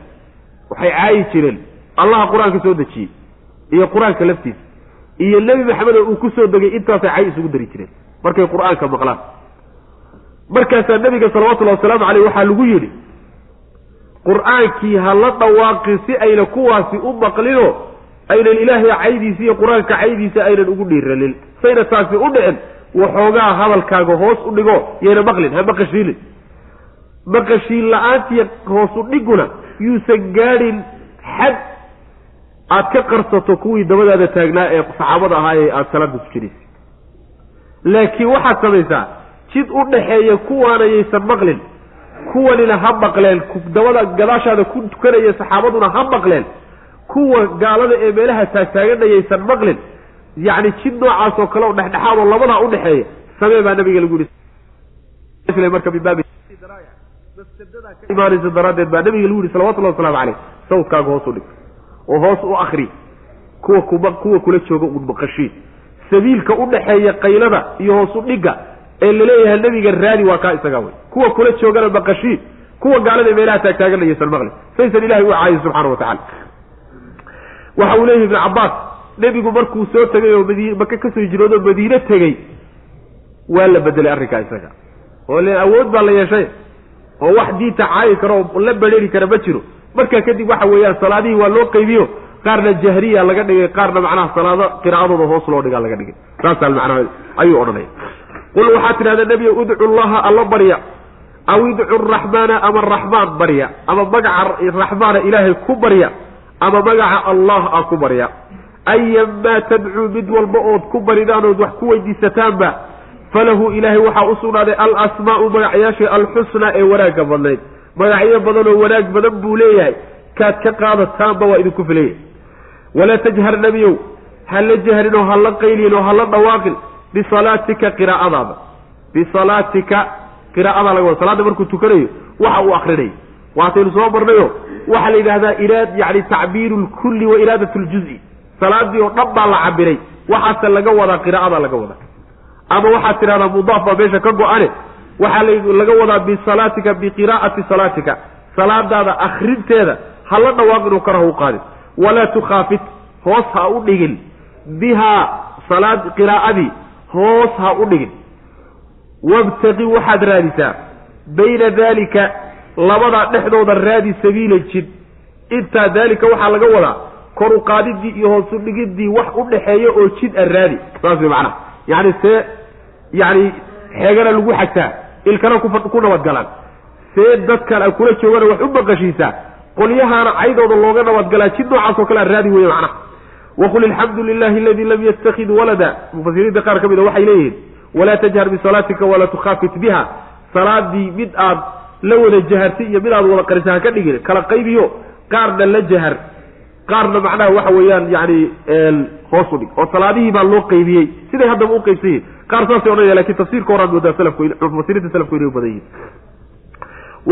S1: waxay caayi jireen allaha qur'aanka soo dejiyey iyo qur'aanka laftiisa iyo nebi maxamed oo uu ku soo degay intaasay cay isugu dari jireen. Markay qur'aanka maqlaan. Markaasaa nebiga salawatullahi wasalaamu caleyh waxaa lagu yidhi qur'aankii ha la dhawaaqi si ayna kuwaasi u maqlinoo aynan ilaahay caydiisa iyo qur'aanka caydiisa aynan ugu dhiiranin sayna taasi u dhicin waxoogaa hadalkaaga hoos u dhigo yayna maqlin ha maqashiinin maqashiin la'aantiiyo hoosu dhiguna yuusan gaadhin xad aad ka qarsato kuwii dabadaada taagnaa ee saxaabada ahaa ee aada salaada tujinaysay laakiin waxaad samaysaa jid u dhaxeeya kuwaana yaysan maqlin kuwanina ha maqleen dabada gadaashaada ku tukanaya saxaabaduna ha maqleen kuwa gaalada ee meelaha taagtaaganna yaysan maqlin yacni jid noocaas oo kale oo dhexdhexaad oo labadaa udhexeeya samee baa nabiga lagu yihi marka min baabi imaanaysa daraaddeed baa nabiga lagu yihi salawatullahi waslamu caleyh sawdkaaga hoos u dhig oo hoos u akri kuwa kuma kuwa kula jooga uun maqashiin. Sabiilka udhaxeeya qaylada iyo hoos u dhigga ee la leeyahay nabiga raadi waa kaa isagaa wey. Kuwa kula joogana maqashiin kuwa gaalada meelaha taagtaaganna yaysan maqlin saysan ilahay u caayin subxana wa tacala waxa uu leeyahy ibnu cabbaas nebigu markuu soo tegay oo madi maka ka soo hijroodoo madiine tegey waa la bedelay arrinkaa isaga. Oo le awood baa la yeeshay oo wax diinta caayi karo oo la bedheri kara ma jiro. Markaa kadib waxa weeyaan salaadihii waa loo qaybiyo qaarna jahriya laga dhigay qaarna macnaha salaado qiraa'adooda hoos loo dhigaa laga dhigay. Saasaa macnaha ayuu odhanaya qul waxaad tidhahdaa nebiga udcu llaha alla barya aw idcu raxmaana ama raxmaan barya ama magaca raxmaana ilaahay ku barya ama magaca allah a ku barya ayanmaa tadcuu mid walba ood ku baridaan ood wax ku weydiisataanba falahu ilaahay waxaa u sugnaaday alasmaau magacyaashii alxusnaa ee wanaagga badnayd magacyo badan oo wanaag badan buu leeyahay kaad ka qaadataanba waa idinku filaya walaa tajhar nebiyow ha la jahrin oo ha la qaylin oo ha la dhawaaqin bisalaatika qiraa'adaada. Bisalaatika qiraa'adaa laga wada salaadda markuu tukanayo waxa uu akrinayo waataynu soo marnayo waxaa la yidhahdaa iraad yani tacbiiru lkulli wa iraadat ljuzi salaadii oo dhan baa la cabiray waxaase laga wadaa qiraa'ada laga wadaa. Ama waxaad tidhahdaa mudaaf baa meesha ka go-ane waxaa laga wadaa bisalaatika biqiraa'ati salaatika. Salaadaada akrinteeda hala dhawaaqin oo kara ha u qaadin. Walaa tukhaafit hoos ha u dhigin. Bihaa salaad qiraa'adii hoos ha u dhigin. Wabtaqi waxaad raadisaa bayna daalika labadaa dhexdooda raadi sabiila jid. Intaa daalika waxaa laga wadaa kor u iyo hoos u dhigidii wax u dhexeeya oo jid a raadi. Saas way macnaha. Yacni see yacni xeegana lagu xagtaa ilkana ku nabadgalaan. See dadkan ay kula joogana wax u baqashiisaa qolyahaana caydooda looga nabadgalaa jid noocaas oo kale a raadi weeye macnaha waqul alxamdu lilahi aladii lam yatakid walada mufasiriinta qaar ka mid a waxay leeyihiin walaa tajhar bisalaatika walaa tukhaafit biha salaadii mid aad la wada jahartay iyo mid aad wada qarisa ha ka dhigin kala qaybiyo qaarna la jahar qaarna macnaha waxa weeyaan yani hoos u dhig oo salaadihii baa loo qaybiyey siday haddaba u qaybsan yihiin qaar saasay odhanaya laakiin tafsiirka horaan moodaa salafku mufasiriinta salafku inay badan yihiin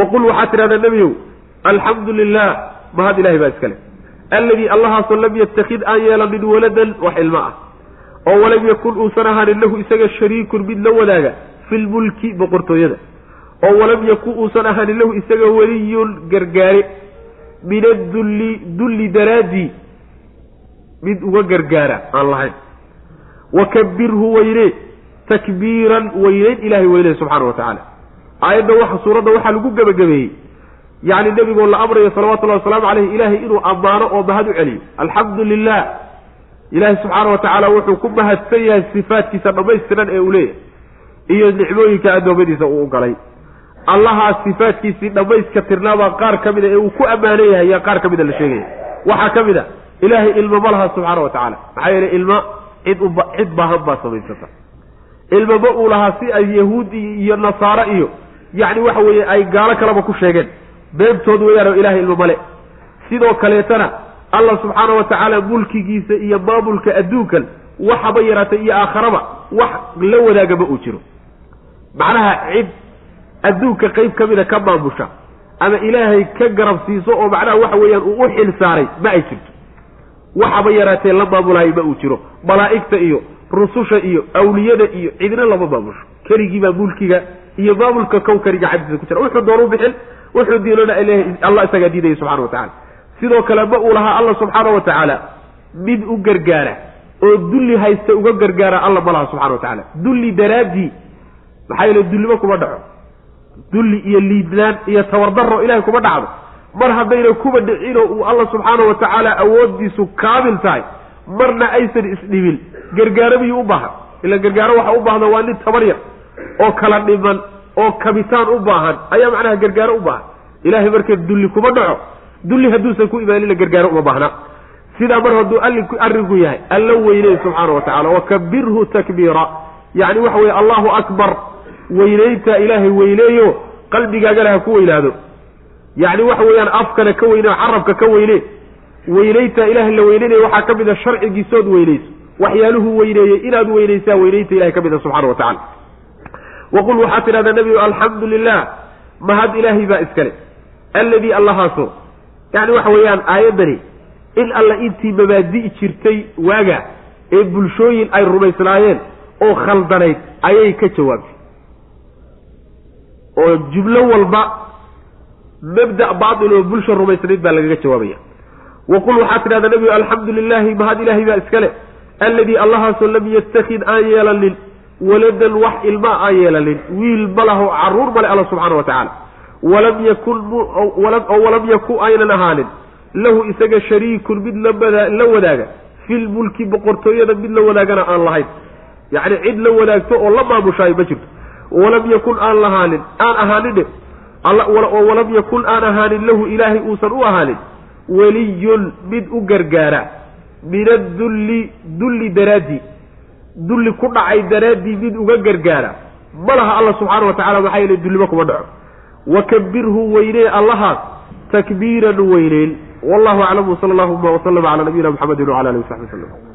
S1: waqul waxaad tidhahdaa nebiyow alxamdu lilah mahad ilahay baa iskale alladii allahaasoo lam yatakid aan yeelanin waladan wax ilmo ah oo walam yakun uusan ahaanin lahu isaga shariikun mid la wadaaga fi lmulki boqortooyada oo walam yakun uusan ahaanin lahu isaga weliyun gargaare min adulli dulli daraaddii mid uga gargaara aan lahayn wakabirhu weyne takbiiran weyneyn ilahay weyne subxaana wa tacaala aayadda waxa suuradda waxaa lagu gebagabeeyey yacni nebigoo la amrayo salawatullahi wasalaamu caleyh ilaahay inuu ammaano oo mahad u celiyo. Alxamdu lilah ilaahay subxaana wa tacaala wuxuu ku mahadsan yahay sifaadkiisa dhammaystiran ee uu leeyahay. Iyo nicmooyinka addoommadiisa uu galay. Allahaa sifaadkiisii dhammayska tirnaabaa qaar ka mida ee uu ku ammaanan yahay yaa qaar ka mida la sheegaya waxaa ka mid a ilaahay ilmo ma laha subxaana wa tacaala. Maxaa yeelay ilmo cid uba cid baahan baa samaysata. Ilmo ma uu lahaa si ay yahuud iyo nasaaro iyo yacni waxa weeye ay gaalo kaleba ku sheegeen beebtood weeyaanoo ilaahay ilmo male. Sidoo kaleetana allah subxaana wa tacaala mulkigiisa iyo maamulka adduunkan waxaba yaraatay iyo aakharaba wax la wadaagama uu jiro. Macnaha cid adduunka qeyb ka mida ka maamusha ama ilaahay ka garab siiso oo macnaha waxa weeyaan uu u xil saaray ma ay jirto. Waxaba yaraatee la maamulahay ma uu jiro. Malaa'igta iyo rususha iyo awliyada iyo cidna lama maamusho keligiibaa mulkiga iyo maamulka kowkaniga xagdiisa ku jira. Wuxuu doonu bixin wuxuu diinona allah isagaa diidaya subxana wa tacala sidoo kale ma uu lahaa allah subxaana wa tacaala mid u gargaara oo dulli haysta uga gargaara alla ma laha subxana wa tacaala. Dulli daraaddii maxaa yeele dullimo kuma dhaco. Dulli iyo liidnaan iyo tawardaro ilahay kuma dhacdo. Mar haddayna kuba dhicinoo uu alla subxaana wa tacaala awooddiisu kaamil tahay marna aysan isdhimin gargaaro miyuu u baahan? Ila gargaaro waxa u baahda waa nin tabar yar oo kala dhiman oo kabitaan u baahan ayaa macnaha gargaaro u baahan. Ilahay marka dulli kuma dhaco dulli hadduusan ku imaanina gargaaro uma baahna. Sidaa mar hadduu arrinku yahay alla weyney subxaana wa tacala wakabirhu takbiira. Yacni waxa weye allahu akbar weynaynta ilaahay weyneeyo qalbigaagana ha ku weynaado. Yacni waxa weeyaan afkana ka weyne carabka ka weyne. Weynaynta ilaahay la weyneynaya waxaa ka mid a sharcigiisood weynayso waxyaaluhu weyneeyey inaad weynaysaa weynaynta ilahay ka mid a subxana wa tacala waqul waxaad tidhahdaa nebigu alxamdu lilah mahad ilaahay baa iskale alladii allahaaso yacni waxa weeyaan aayaddani in alla intii mabaadi'i jirtay waaga ee bulshooyin ay rumaysnaayeen oo khaldanayd ayay ka jawaabtay oo jumlo walba mabda' baatil oo bulsha rumaysnayd baa lagaga jawaabaya waqul waxaad tidhahdaa nebigu alxamdu lilaahi mahad ilaahay baa iskale alladii allahaasoo lam yatakid aan yeelanin waladan wax ilmaa aan yeelanin wiil ma laho carruur male alla subxaana wa tacaala. Walam yakun oo walam yakun aynan ahaanin. Lahu isaga shariikun mid la wadaaga. Filmulki boqortooyada mid la wadaagana aan lahayn. Yacni cid la wadaagto oo la maamushaayo ma jirto. Walam yakun aan lahaanin aan ahaanine oo walam yakun aan ahaanin lahu ilaahay uusan u ahaanin. Weliyun mid u gargaara. Min adulli dulli daraaddii dulli ku dhacay daraaddii mid uga gargaara. Ma laha alla subxaana wa tacala maxaa yeele dullimo kuma dhaco. Wakabirhu weynee allahaas takbiiran weyneyn wallahu aclam wsala allahuma waslama calaa nabiyina mxamedi wcala alihi wasaxbi waslm